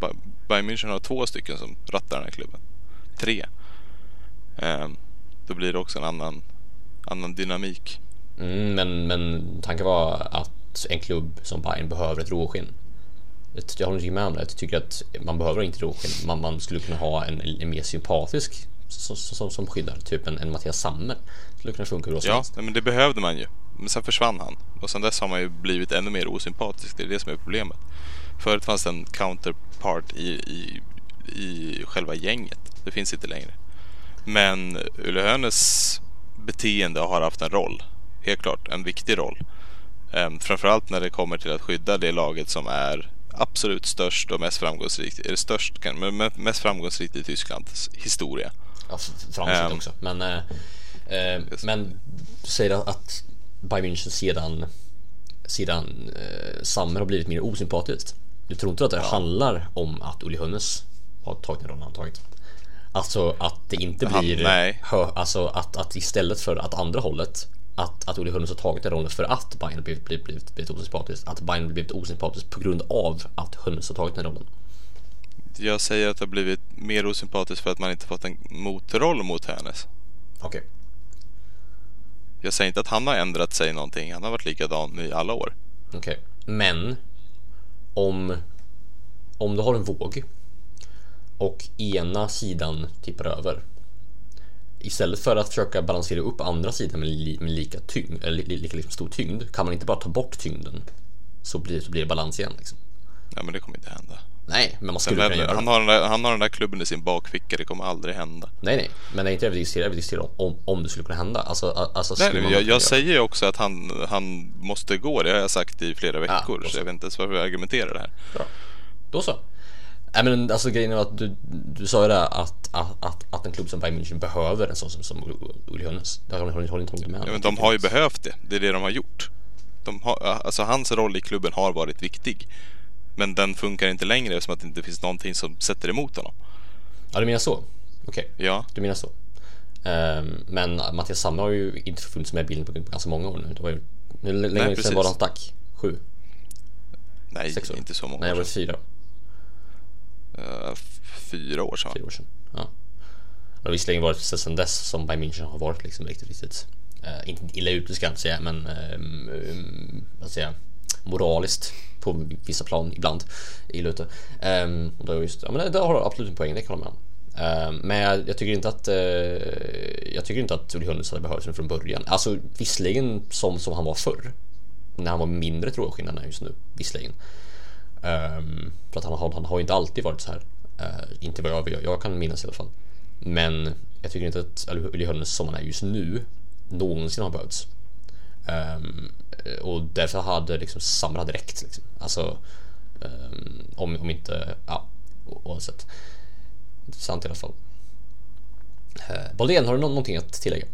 Ba- Bayern München har två stycken som rattar den här klubben. Tre. Ehm, då blir det också en annan, annan dynamik. Mm, men, men tanken var att en klubb som Bayern behöver ett råskinn. Jag håller inte med om det. Jag tycker att man behöver inte råskinn. Man, man skulle kunna ha en, en mer sympatisk som, som, som skyddar. Typ en, en Mattias Sammer. Skulle kunna funka hur Ja, men det behövde man ju. Men sen försvann han. Och sen dess har man ju blivit ännu mer osympatisk. Det är det som är problemet. Förut fanns det en counterpart i, i, i själva gänget. Det finns inte längre. Men Ulle Hönes beteende har haft en roll. Helt klart, en viktig roll. Ehm, framförallt när det kommer till att skydda det laget som är absolut störst och mest framgångsrikt. Är det störst, men mest framgångsrikt i Tysklands historia. Ja, f- framgångsrikt Ehm. också. Men, eh, eh, men du säger att Bayern München sedan, sedan eh, Sammer har blivit mer osympatiskt. Du tror inte att det handlar om att Uli Hönes har tagit den rollen han tagit? Alltså att det inte Han- blir... Hö, alltså att, att istället för att andra hållet att, att Uli Hönes har tagit den rollen för att Bayern blivit, blivit, blivit, osympatiskt. Att Bayern blivit osympatiskt på grund av att Hönes har tagit den rollen. Jag säger att det har blivit mer osympatiskt för att man inte fått en motroll mot Hönes. Okej. Jag säger inte att han har ändrat sig någonting. Han har varit likadan i alla år. Okej, men om, om du har en våg och ena sidan tippar över. Istället för att försöka balansera upp andra sidan med, li, med lika, tyngd, eller li, lika liksom stor tyngd kan man inte bara ta bort tyngden så blir, så blir det balans igen. Liksom. Ja, men det kommer inte hända. Nej, men man skulle kunna göra han, har den där, han har den där klubben i sin bakficka. Det kommer aldrig hända. Nej, nej, men det är inte det vi diskuterar. Jag vill diskutera om, om det skulle kunna hända. Alltså, alltså Nej, man jag, jag säger ju också att han, han måste gå. Det har jag sagt i flera veckor. då så jag vet inte ens varför jag argumenterar det här. Bra. Då så. Nej men alltså grejen är att du, du sa ju det att, att, att, att en klubb som Bayern München behöver en sån som, som Uli har jag håller inte med. Ja, men de har ju behövt det. Det är det de har gjort. De har, alltså hans roll i klubben har varit viktig. Men den funkar inte längre eftersom att det inte finns någonting som sätter emot honom. Ja du menar så? Okej, Ja, du menar så. Ehm, men Mattias Sammer har ju inte funnits med i bilden på ganska många år nu. Det var ju, hur länge sedan var det han stack? Sju? nej, Sex år? inte så många Nej, det var fyra. Uh, fyra år sedan. Fyra år sedan. Ja. Det har visserligen varit sedan dess som Bayern München har varit liksom riktigt, riktigt eh, inte illa ute ska jag inte säga, men um, um, vad säger jag, moraliskt på vissa plan ibland i Luther. Um, och då just, ja, men det har du absolut en poäng, det kan jag hålla med om. Ehm, men jag, jag tycker inte att uh, jag tycker inte att Uli hade behövts från början. Alltså visserligen som, som han var förr. När han var mindre tror än skillnaden är just nu, visserligen. Um, för att han, har- han har ju inte alltid varit så här. Uh, inte vad jag, jag, jag kan minnas i alla fall. Men jag tycker inte att Uli Hoeneß som han är just nu någonsin har behövts. Um, Eh, och därför hade liksom Samra direkt liksom. Alltså um, om, om inte, ja oavsett. Intressant i alla fall. Uh, Baldén, har du nå- någonting att tillägga?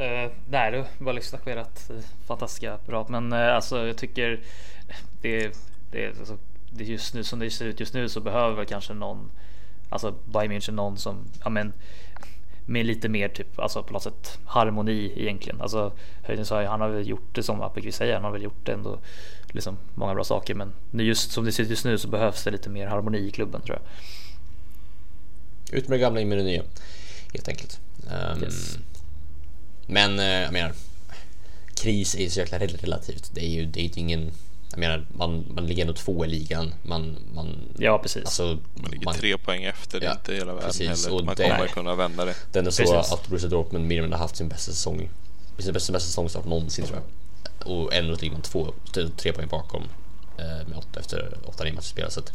Uh, nej, det var lyssna på ert fantastiska prat. Men uh, alltså jag tycker det, det, alltså, det just nu som det ser ut just nu så behöver väl kanske någon, alltså Bayern München någon som, ja men med lite mer typ, alltså på något sätt harmoni egentligen. Alltså Höjden sa ju, han har väl gjort det som Appelqvist säger, han har väl gjort det ändå liksom många bra saker. Men just som det ser ut just nu så behövs det lite mer harmoni i klubben tror jag. Ut med det gamla, in med det nya. Helt enkelt. Ehm, Yes. Men eh, jag menar, kris är ju så jäkla rel- relativt. Det är ju, det är ingen, jag menar, man, man ligger ändå två i ligan. Man, man, Ja, precis. alltså, Man ligger man, tre poäng efter. Det Ja, inte hela världen precis, heller. och Man det- kommer kunna vända det. Den är så Precis. att Borussia Dortmund mer eller mindre har haft sin bästa säsong, sin bästa, bästa säsongstart någonsin tror jag. Och ändå ligger man två, tre, tre poäng bakom eh, med åtta, efter åtta matcher spelade. Så att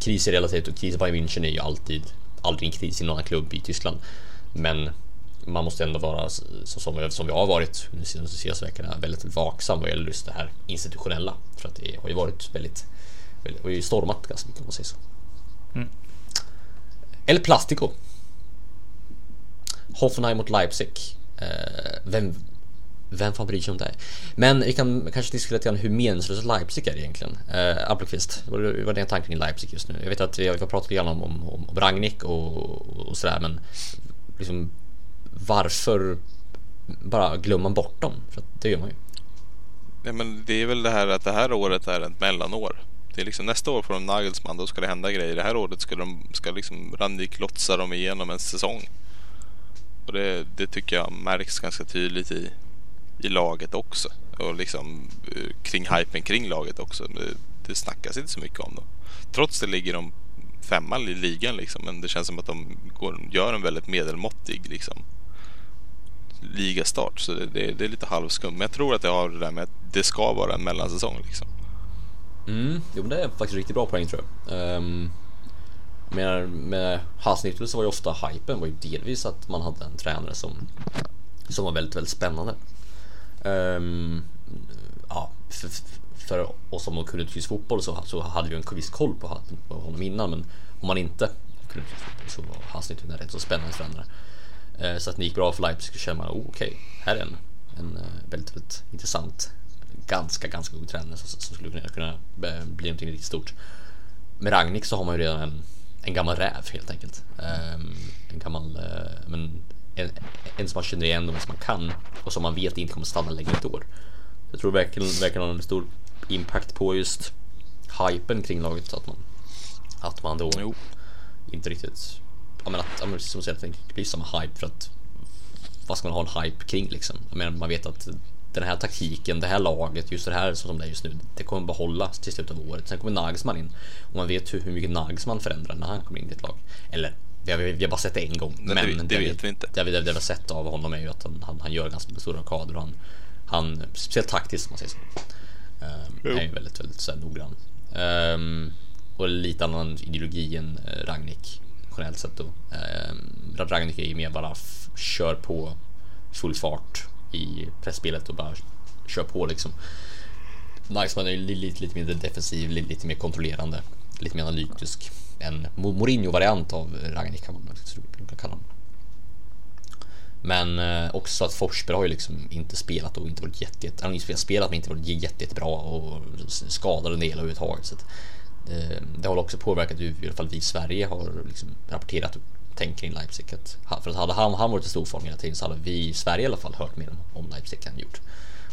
kris är relativt och kris i Bayern München är ju alltid aldrig en kris i någon annan klubb i Tyskland. Men man måste ändå vara så, som, vi, som vi har varit under de senaste veckorna väldigt vaksam vad gäller just det här institutionella. För att det har ju varit väldigt, väldigt har ju stormat ganska mycket om man säger så. Mm. El Plastico. Hoffenheim mot Leipzig. Eh, vem, vem fan bryr sig om det? Men vi kan kanske diskutera lite grann hur meningslöst Leipzig är egentligen. Eh, Appelqvist, vad är din tanke kring Leipzig just nu? Jag vet att vi har pratat lite grann om, om, om Rangnick och, och sådär men liksom varför bara glömmer man bort dem? För det gör man ju. Ja, men det är väl det här att det här året är ett mellanår. Det är liksom nästa år får de Nagelsmann, då ska det hända grejer. Det här året ska de ska liksom Randik lotsa dem igenom en säsong. Och det, det tycker jag märks ganska tydligt i, i laget också. Och liksom eh, kring hypen kring laget också. Det, det snackas inte så mycket om dem. Trots det ligger de femma i ligan liksom. Men det känns som att de går, gör en väldigt medelmåttig liksom ligastart. Så det, det, det är lite halvskum. Men jag tror att det har det där med att det ska vara en mellansäsong liksom. Mm, jo men det är faktiskt riktigt bra poäng tror jag. Um, menar med Hasnittel så var ju ofta hypen var ju delvis att man hade en tränare som, som var väldigt, väldigt spännande. Um, ja, för, för oss som kunde tysk fotboll så, så hade vi en viss koll på, på honom innan men om man inte kunde tysk fotboll så var Hasnittel en rätt så spännande tränare. Uh, så att det gick bra för Leipzig så kände man, oh, okej, okay, här är en, en uh, väldigt, väldigt intressant ganska, ganska god tränare som, som skulle kunna, kunna bli någonting riktigt stort. Med Ragnik så har man ju redan en, en gammal räv helt enkelt. Um, en gammal, men en, en som man känner igen och som man kan och som man vet inte kommer stanna längre än ett år. Jag tror verkligen, verkligen har en stor impact på just hypen kring laget så att man, att man då jo. inte riktigt, ja men att, ja, men som sagt, det blir samma hype för att vad ska man ha en hype kring liksom? Jag menar, man vet att den här taktiken, det här laget, just det här som det är just nu, det kommer behållas till slutet av året. Sen kommer Nagelsmann in och man vet hur, hur mycket Nagelsmann förändrar när han kommer in i ett lag. Eller vi har, vi har bara sett det en gång. Men, men det, det, vet vi inte. Det, det, det, vi har sett av honom är ju att han, han, han gör ganska stora kader och han, han speciellt taktiskt om man säger så. Um, är ju väldigt, väldigt så här, noggrann. Um, och lite annan ideologi än uh, Ragnik internationellt sett då. Eh, Ragnik är ju mer bara kör på full fart i pressspelet och bara kör på liksom. Nagelsmann är ju lite, lite mindre defensiv, lite mer kontrollerande, lite mer analytisk. En Mourinho-variant av Ragnik kan man kalla honom. Men eh, också att Forsberg har ju liksom inte spelat och inte varit jätte, jätte han har ju spelat men inte varit jätte, jättebra och skadad en del överhuvudtaget. Så att, det har också påverkat i alla fall vi i Sverige har liksom rapporterat tänk kring Leipzig. Att, för att hade han, han varit i stor form hela tiden så hade vi i Sverige i alla fall hört mer om, om Leipzig än gjort.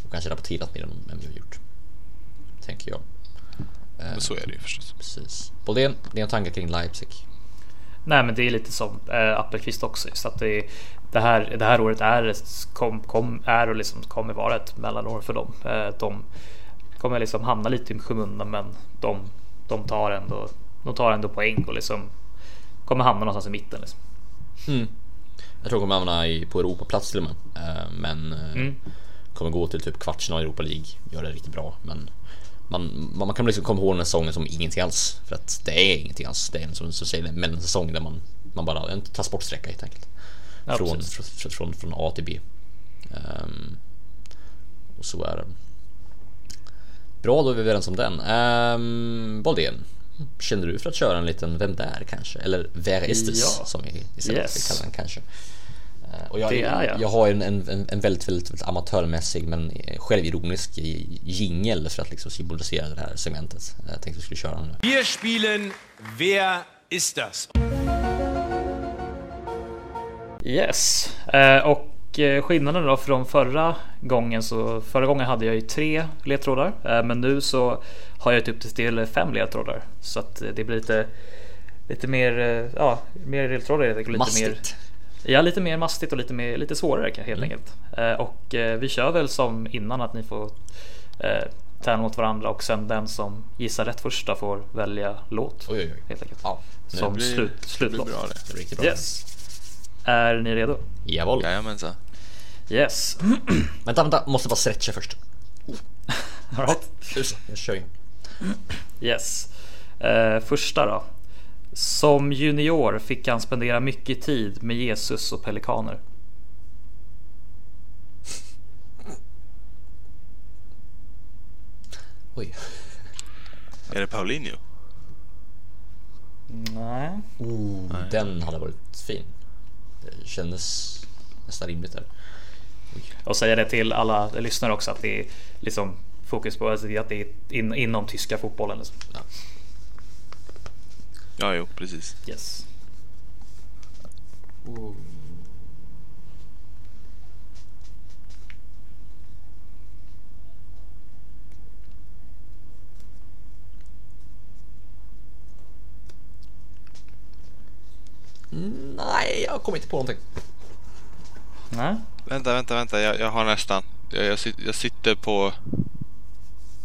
Och kanske rapporterat mer om än vi har gjort. Tänker jag. Men så är det ju förstås. Precis. Boldén, dina tankar kring Leipzig? Nej men det är lite som äh, Appelqvist också. Så att det, det, här, det här året är, kom, kom, är och liksom kommer vara ett mellanår för dem. Äh, de kommer liksom hamna lite i skymundan men de, de, tar ändå, de tar ändå poäng och liksom kommer hamna någonstans i mitten. Liksom. Mm. Jag tror de kommer hamna i, på Europaplats till och med. Uh, men uh, mm. kommer gå till typ kvartsfinal i Europa League. Gör det riktigt bra. Men man, man kan liksom komma ihåg den här säsongen som ingenting alls. För att det är ingenting alls. Det är en som, som säger, en mellansäsong där man, man bara, en transportsträcka helt enkelt. Ja, från, från, från, från, A till B. Um, och så är det. Bra, då är vi överens om den. Um, Boldén, Känner du för att köra en liten Vem där kanske? Eller Ver Estes ja. som vi istället yes. kallar den kanske. Eh, och jag, det är jag. jag har en, en, en väldigt, väldigt, väldigt amatörmässig men självironisk jingel för att liksom symbolisera det här segmentet. Jag tänkte att vi skulle köra den nu. Wir spielen Wer ist das? Yes, eh, och Eh, skillnaden då från förra gången så förra gången hade jag ju tre ledtrådar eh, men nu så har jag upp till fem ledtrådar så att det blir lite lite mer, eh, ja, mer ledtrådar helt enkelt. Lite mer, ja, lite mer mastigt och lite, mer, lite svårare helt mm. enkelt. Och vi kör väl som innan att ni får eh, träna mot varandra och sen den som gissar rätt första får välja låt. Oj, oj, oj. Helt enkelt. Ja, som blir, slut, slutlåt. Bra det. Riktigt bra. Yes. Är ni redo? Jawohl. Jajamensan. Yes. vänta, vänta, måste bara stretcha först. Alright. Jag kör ju. Yes. Uh, första då. Som junior fick han spendera mycket tid med Jesus och pelikaner. Oj. Är det Paulinho? Nej. Oh, den hade varit fin. Det kändes nästan rimligt där. Och säga det till alla lyssnare också att det är liksom fokus på alltså, att det är in, inom tyska fotbollen. Liksom. Ja. Ja, jo, precis. Yes. Nej, jag kommer inte på någonting. Nej. Vänta, vänta, vänta. Jag, jag har nästan. Jag, jag, jag sitter på...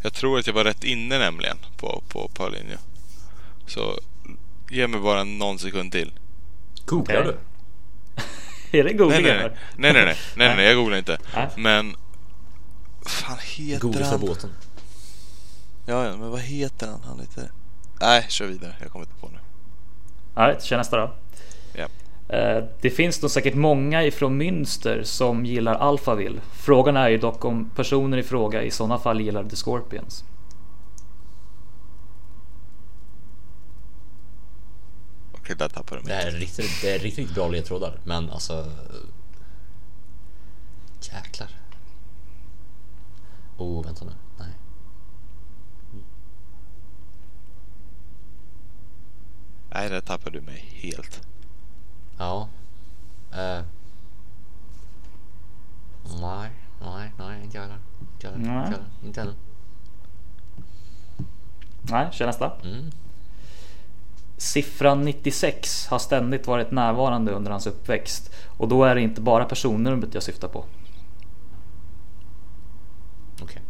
Jag tror att jag var rätt inne nämligen på, på Paulinho. Så ge mig bara någon sekund till. Googlar Okej. du? Är det googling Nej, nej, nej. Nej, nej, nej. nej, nej, nej jag googlar inte. Nej. Men... fan heter Google för han? båten. Ja, ja, men vad heter han? Han heter... Nej, kör vidare. Jag kommer inte på nu. Nej, kör nästa då. Eh, Det finns nog säkert många ifrån Münster som gillar Alphaville. Frågan är ju dock om personer i fråga i sådana fall gillar The Scorpions. Okej, där tappade du Det mig. här är riktigt, det är riktigt bra ledtrådar, men alltså... Jäklar. Oh, vänta nu. Nej. Nej, där tappade du mig helt. Ja. Eh. Nej, nej, nej, inte jag heller. Inte jag heller. Nej. Inte heller. Nej, kör nästa. Mm. Siffran 96 har ständigt varit närvarande under hans uppväxt. Och då är det inte bara personnumret jag syftar på. Okej.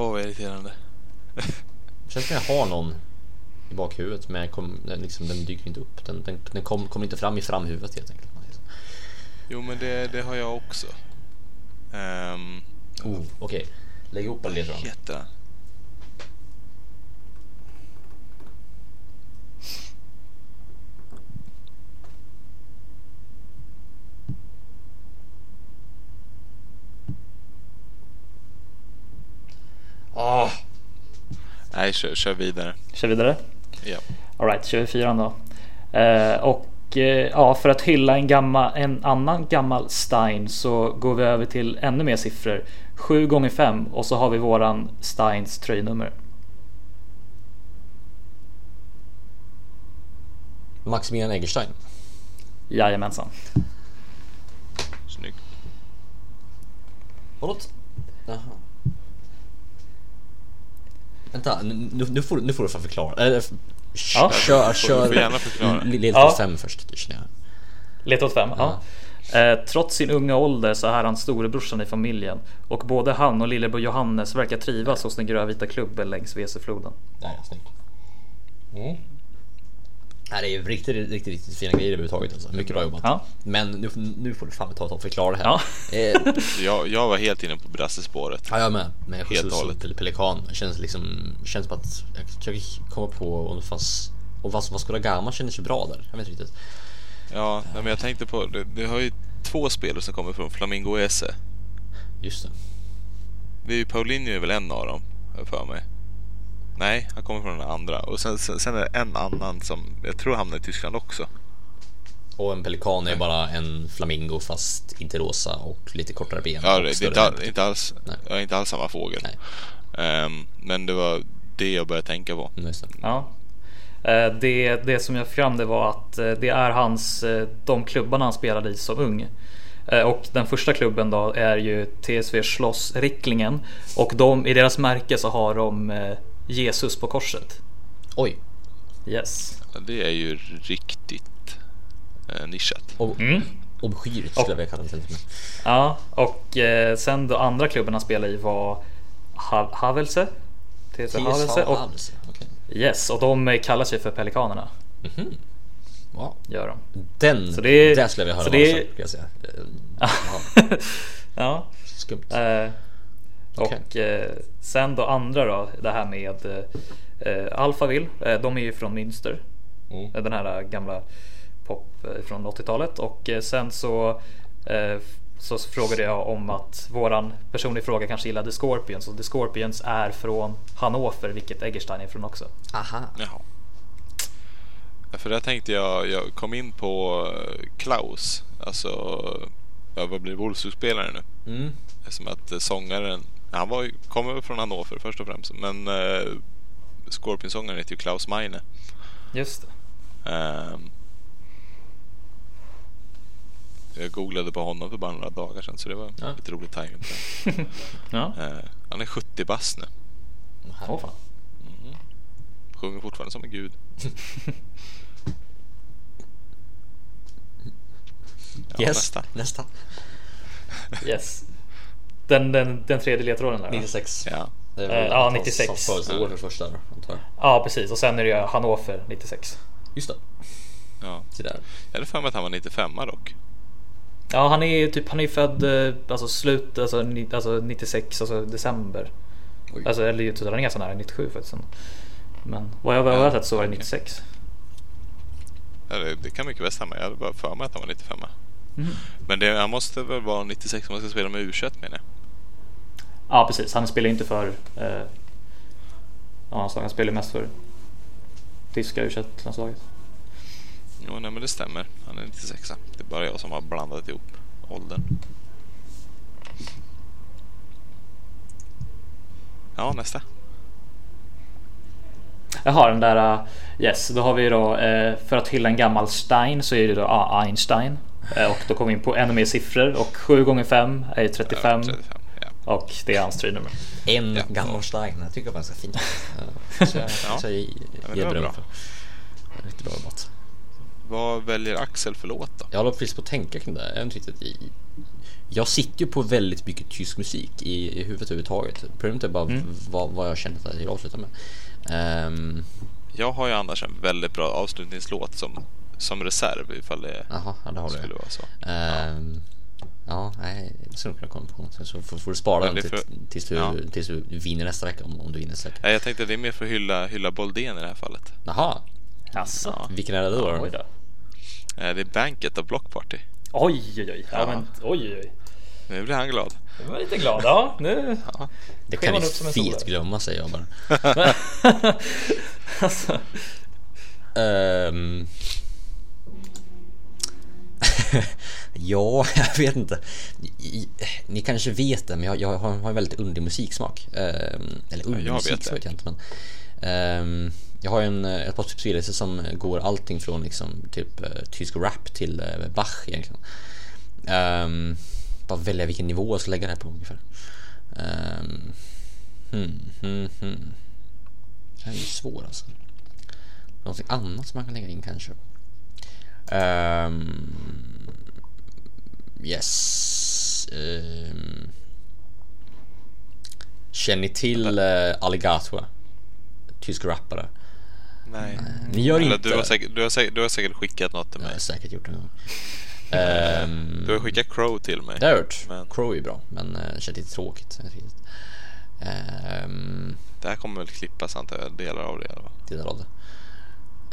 Åh, vad irriterande. Det känns som jag har någon i bakhuvudet, men jag kom, den, liksom, den dyker inte upp. Den, den, den kom, kommer inte fram i framhuvudet helt enkelt. Jo, men det, det har jag också. Um, Oh, Okej, lägg ihop alla ledtrådarna. Ah, Nej, kör, kör vidare. Kör vidare. Ja. Alright, kör vi fyran då. Eh, och eh, ja, för att hylla en, gammal, en annan gammal Stein så går vi över till ännu mer siffror. 7 gånger 5 och så har vi våran Steins tröjnummer. Maximilian Egerstein. Jajamensan. Snyggt. Förlåt? Jaha. Vänta, nu, nu, får, du- nu får du fan förklara. Eller, Ja. Kör, Du kör. får gärna förklara. Ledtråd Ja. fem först, känner jag. Ledtråd 5. Ja. Eh, trots sin unga ålder så är han storebrorsan i familjen och både han och lillebror Johannes verkar trivas hos den grönvita klubben längs Vesefloden. Ja, snyggt. Mm. Nej, det är ju riktigt, riktigt, riktigt fina grejer överhuvudtaget alltså. Mycket bra jobbat. Ja. Men nu, nu får du fan ta och förklara det här. Ja. Eh, Jag, jag var helt inne på brassespåret. ja, jag med. Med Helt Jesus och Pelikan. Det känns liksom, känns som att jag försöker komma på om det fanns... Och Vas- Vasco da Gama kändes ju bra där. Jag vet inte riktigt. Ja, men jag tänkte på, det, det har ju två spelare som kommer från Flamingo Ese. Just det. Det är ju Paulinho är väl en av dem, har jag för mig. Nej, han kommer från den andra. Och sen, sen, sen är det en annan som jag tror hamnar i Tyskland också. Och en pelikan är bara en flamingo fast inte rosa och lite kortare ben. Ja, det, det är större inte, all, händer. inte, alls, Nej. ja, inte alls samma fågel. Nej. Ehm, men det var det jag började tänka på. Mm, just det. Ja. Eh, Det, det som jag fram det var att eh, det är hans, eh, de klubbarna han spelade i som ung. Och den första klubben då är ju TSV Schloss Ricklingen och de, i deras märke så har de Jesus på korset. Oj. Yes. Det är ju riktigt eh, nischat. Och, Mm. Obskyrt skulle jag vilja kalla det till och med. Ja, och eh, sen då andra klubben han spelade i var Ha- Havelse. TSV Havelse. Och, Havelse, okej. yes, och de eh, kallar sig för Pelikanerna. Wow. Gör de. Den, Så det är- där skulle jag vilja höra så vad det skulle jag säga. Ja. Skumt. Eh, Okej. och eh, sen då andra då, det här med eh, Alphaville. Eh, de är ju från Münster. Mm. Den här gamla pop eh, från 80-talet. Och eh, sen så, eh, så frågade jag om att våran person i fråga kanske gillade Scorpions. Och The Scorpions är från Hannover, vilket Eggerstein är från också. Aha. Jaha. Ja, För där tänkte jag, jag kom in på Klaus, alltså ja, vad blir Wolfsburg-spelare nu? Mm. Som att sångaren, han var, kommer väl från Hannover först och främst, men uh, Scorpion-sångaren heter ju Klaus Meine. Just det. Ehm, jag googlade på honom för bara några dagar sedan så det var Ja. lite rolig timing. Ja, Eh, han är 70 bast nu. Åh, fan. Sjunger fortfarande som en gud. Ja, yes, nästa. nästa. Yes. Den, den, den tredje ledtråden där. va? 96. Ja. Det är Eh, väl ja, hans- 96. Hans födelseår för första då, antar jag. Ja, precis. Och sen är det ju Hannover 96. Just det. ja. Se där. Jag hade för mig att han var 95 dock. Ja, han är ju typ, han är född eh, alltså slut, alltså, ni, alltså 96, alltså december. Oj. Alltså, eller ju han är ganska nära 97 faktiskt. Men vad jag har sett så var det okej. 96. Ja, det, det kan mycket väl stämma. Jag hade bara för mig att han var 95. Mm. Men det, han måste väl vara 96 om man ska spela med U21 menar jag. Ja, precis. Han spelar inte för... Eh, ja, han, spelar mest för tyska u landslaget Jo, nej men det stämmer. Han är 96 Det är bara jag som har blandat ihop åldern. Ja, nästa. Jaha, den där... eh, yes, då har vi då... Eh, för att hylla en gammal Stein så är det då ah, Einstein. Eh, och då kommer vi in på ännu mer siffror. Och 7 gånger 5 är ju 35. Ja, 35. Ja. Och det är hans tröjnummer. En Ja. gammal Stein. Jag tycker det var ganska fint. Så jag, Ja. så jag ger var beröm bra. för. Riktigt bra jobbat. Vad väljer Axel för låt då? Jag håller precis på att tänka kring det. Jag, riktigt i- jag sitter ju på väldigt mycket tysk musik i, i huvudet överhuvudtaget. Problemet är bara Mm. vad, vad jag känner att jag vill avsluta med. Ehm, Jag har ju annars en väldigt bra avslutningslåt som, som reserv ifall det Jaha, ja, det har du. skulle vara så. Ehm, ja, nej, det skulle kunna komma på något. Så får, får du spara den det till, får- tills, du, ja. tills du vinner nästa vecka om, om du vinner nästa vecka. Nej, Jag tänkte att det är mer för att hylla, hylla Boldén i det här fallet. Jaha, Jaså? vilken är det då? Oj då. Eh, Det är Banket av Block Party. Oj, oj, oj. Ja, Ja. men oj, oj, oj. Nu blir han glad. Jag var lite glad. Ja, nu... Det Sker kan man ni fet glömma säger jag bara. alltså, Ehm. ja, jag vet inte. Ni kanske vet det, men jag, jag har en väldigt underlig musiksmak. Ehm, eller underlig jag musik vet vet jag inte. Men, ehm, jag har en, ett par spellistor som går allting från liksom, typ eh, tysk rap till eh, Bach egentligen. Um, bara välja vilken nivå jag ska lägga det här på ungefär. Um, hmm, hmm, hmm. Det här är ju svår alltså. Någonting annat som man kan lägga in kanske. Ehm, yes. Ehm, känner ni till uh, Alligator? Tysk rappare. Nej. Ni gör Eller inte du, har säkert, du, har säkert, du har säkert skickat något till Jag mig. har säkert gjort det en gång. Ehm, Du har skickat Crow till mig. det har jag gjort. Men Crow är bra, men uh, det känns lite tråkigt. Jag. Ehm, det här kommer väl klippas antar jag, delar av det i alla fall. delar av det.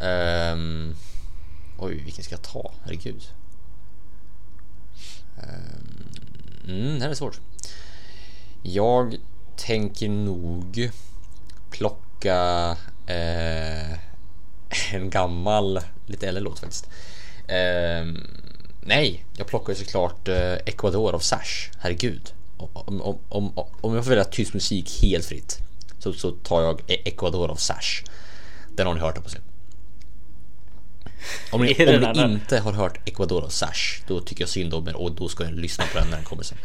Ehm, oj, vilken ska jag ta? Herregud. Ehm, mm, det här är svårt. Jag tänker nog plocka eh, en gammal, lite äldre låt faktiskt. Eh, nej, jag plockar ju såklart eh, Ecuador av Sash. Herregud. Om, om, om, om jag får välja tysk musik helt fritt så, så tar jag e-, Ecuador av Sash. Den har ni hört hoppas jag. Om ni, Är det om ni här- inte har hört Ecuador av Sash då tycker jag synd om er och då ska jag lyssna på den när den kommer sen.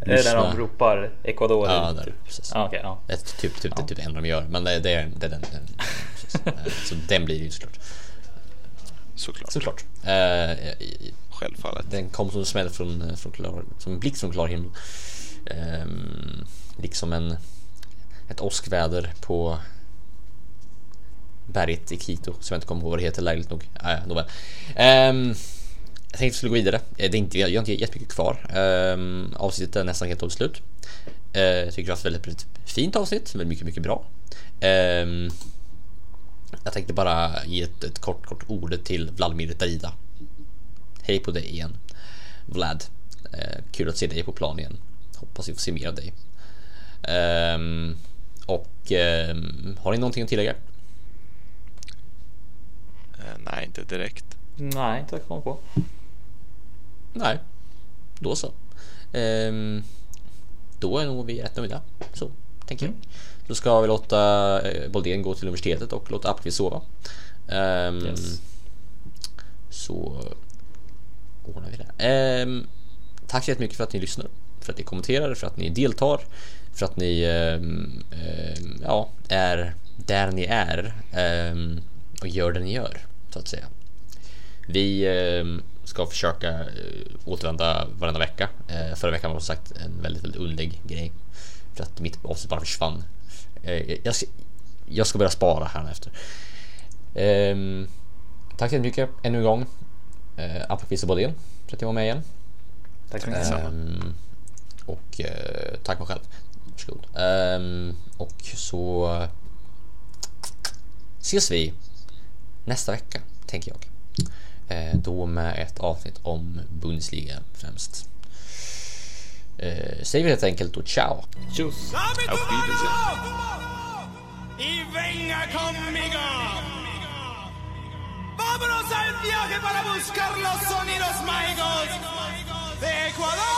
är det där de ropar Ecuador? Ja, typ? där, precis. Ja, okej. ja. Ett, typ, typ, det är typ det enda de gör, men det, det, är- det är den. den. Eh, Så den blir det ju såklart. Såklart. Såklart. Eh, Självfallet. Den kom som en smäll från, från klar, som en blixt från klar himmel. Ehm, liksom en, ett åskväder på berget i Quito som jag inte kommer ihåg vad det heter lägligt nog. Ah, ja, nåväl. Um, jag tänkte att vi skulle gå vidare. Eh, det är inte, jag har inte jättemycket kvar. Um, avsnittet är nästan helt och slut. Uh, jag tycker det var ett väldigt, väldigt fint avsnitt, väldigt mycket, mycket bra. Um, jag tänkte bara ge ett, ett kort, kort ord till Vladimir Darida. Hej på dig igen, Vlad. Uh, kul att se dig på plan igen. Hoppas vi får se mer av dig. Um, och um, har ni någonting att tillägga? Eh, nej, inte direkt. Nej, inte jag kommer på. Nej, då så. Ehm, då är nog vi rätt nöjda. Så tänker jag. Då ska vi låta eh, Boldén gå till universitetet och låta Appelqvist sova. Ehm, Yes. Så ordnar vi det. Ehm, tack så jättemycket för att ni lyssnar, för att ni kommenterar, för att ni deltar, för att ni ehm, ehm, ja, är där ni är ehm, och gör det ni gör, så att säga. Vi ehm, ska försöka eh, återvända varenda vecka. Eh, förra veckan var som sagt en väldigt, väldigt underlig grej. För att mitt avsnitt bara försvann. Eh, jag, ska, jag ska börja spara här efter. Ehm, tack så jättemycket ännu en gång. Eh, och Bodén för att jag var med igen. Tack så mycket. Ehm, och tack mig själv. Varsågod. Och så ses vi nästa vecka, tänker jag. Eh, då med ett avsnitt om Bundesliga främst. Eh, säger vi helt enkelt då ciao. Tjus! Auf Wiedersehen. Vámonos al viaje para buscar los sonidos mágicos de Ecuador.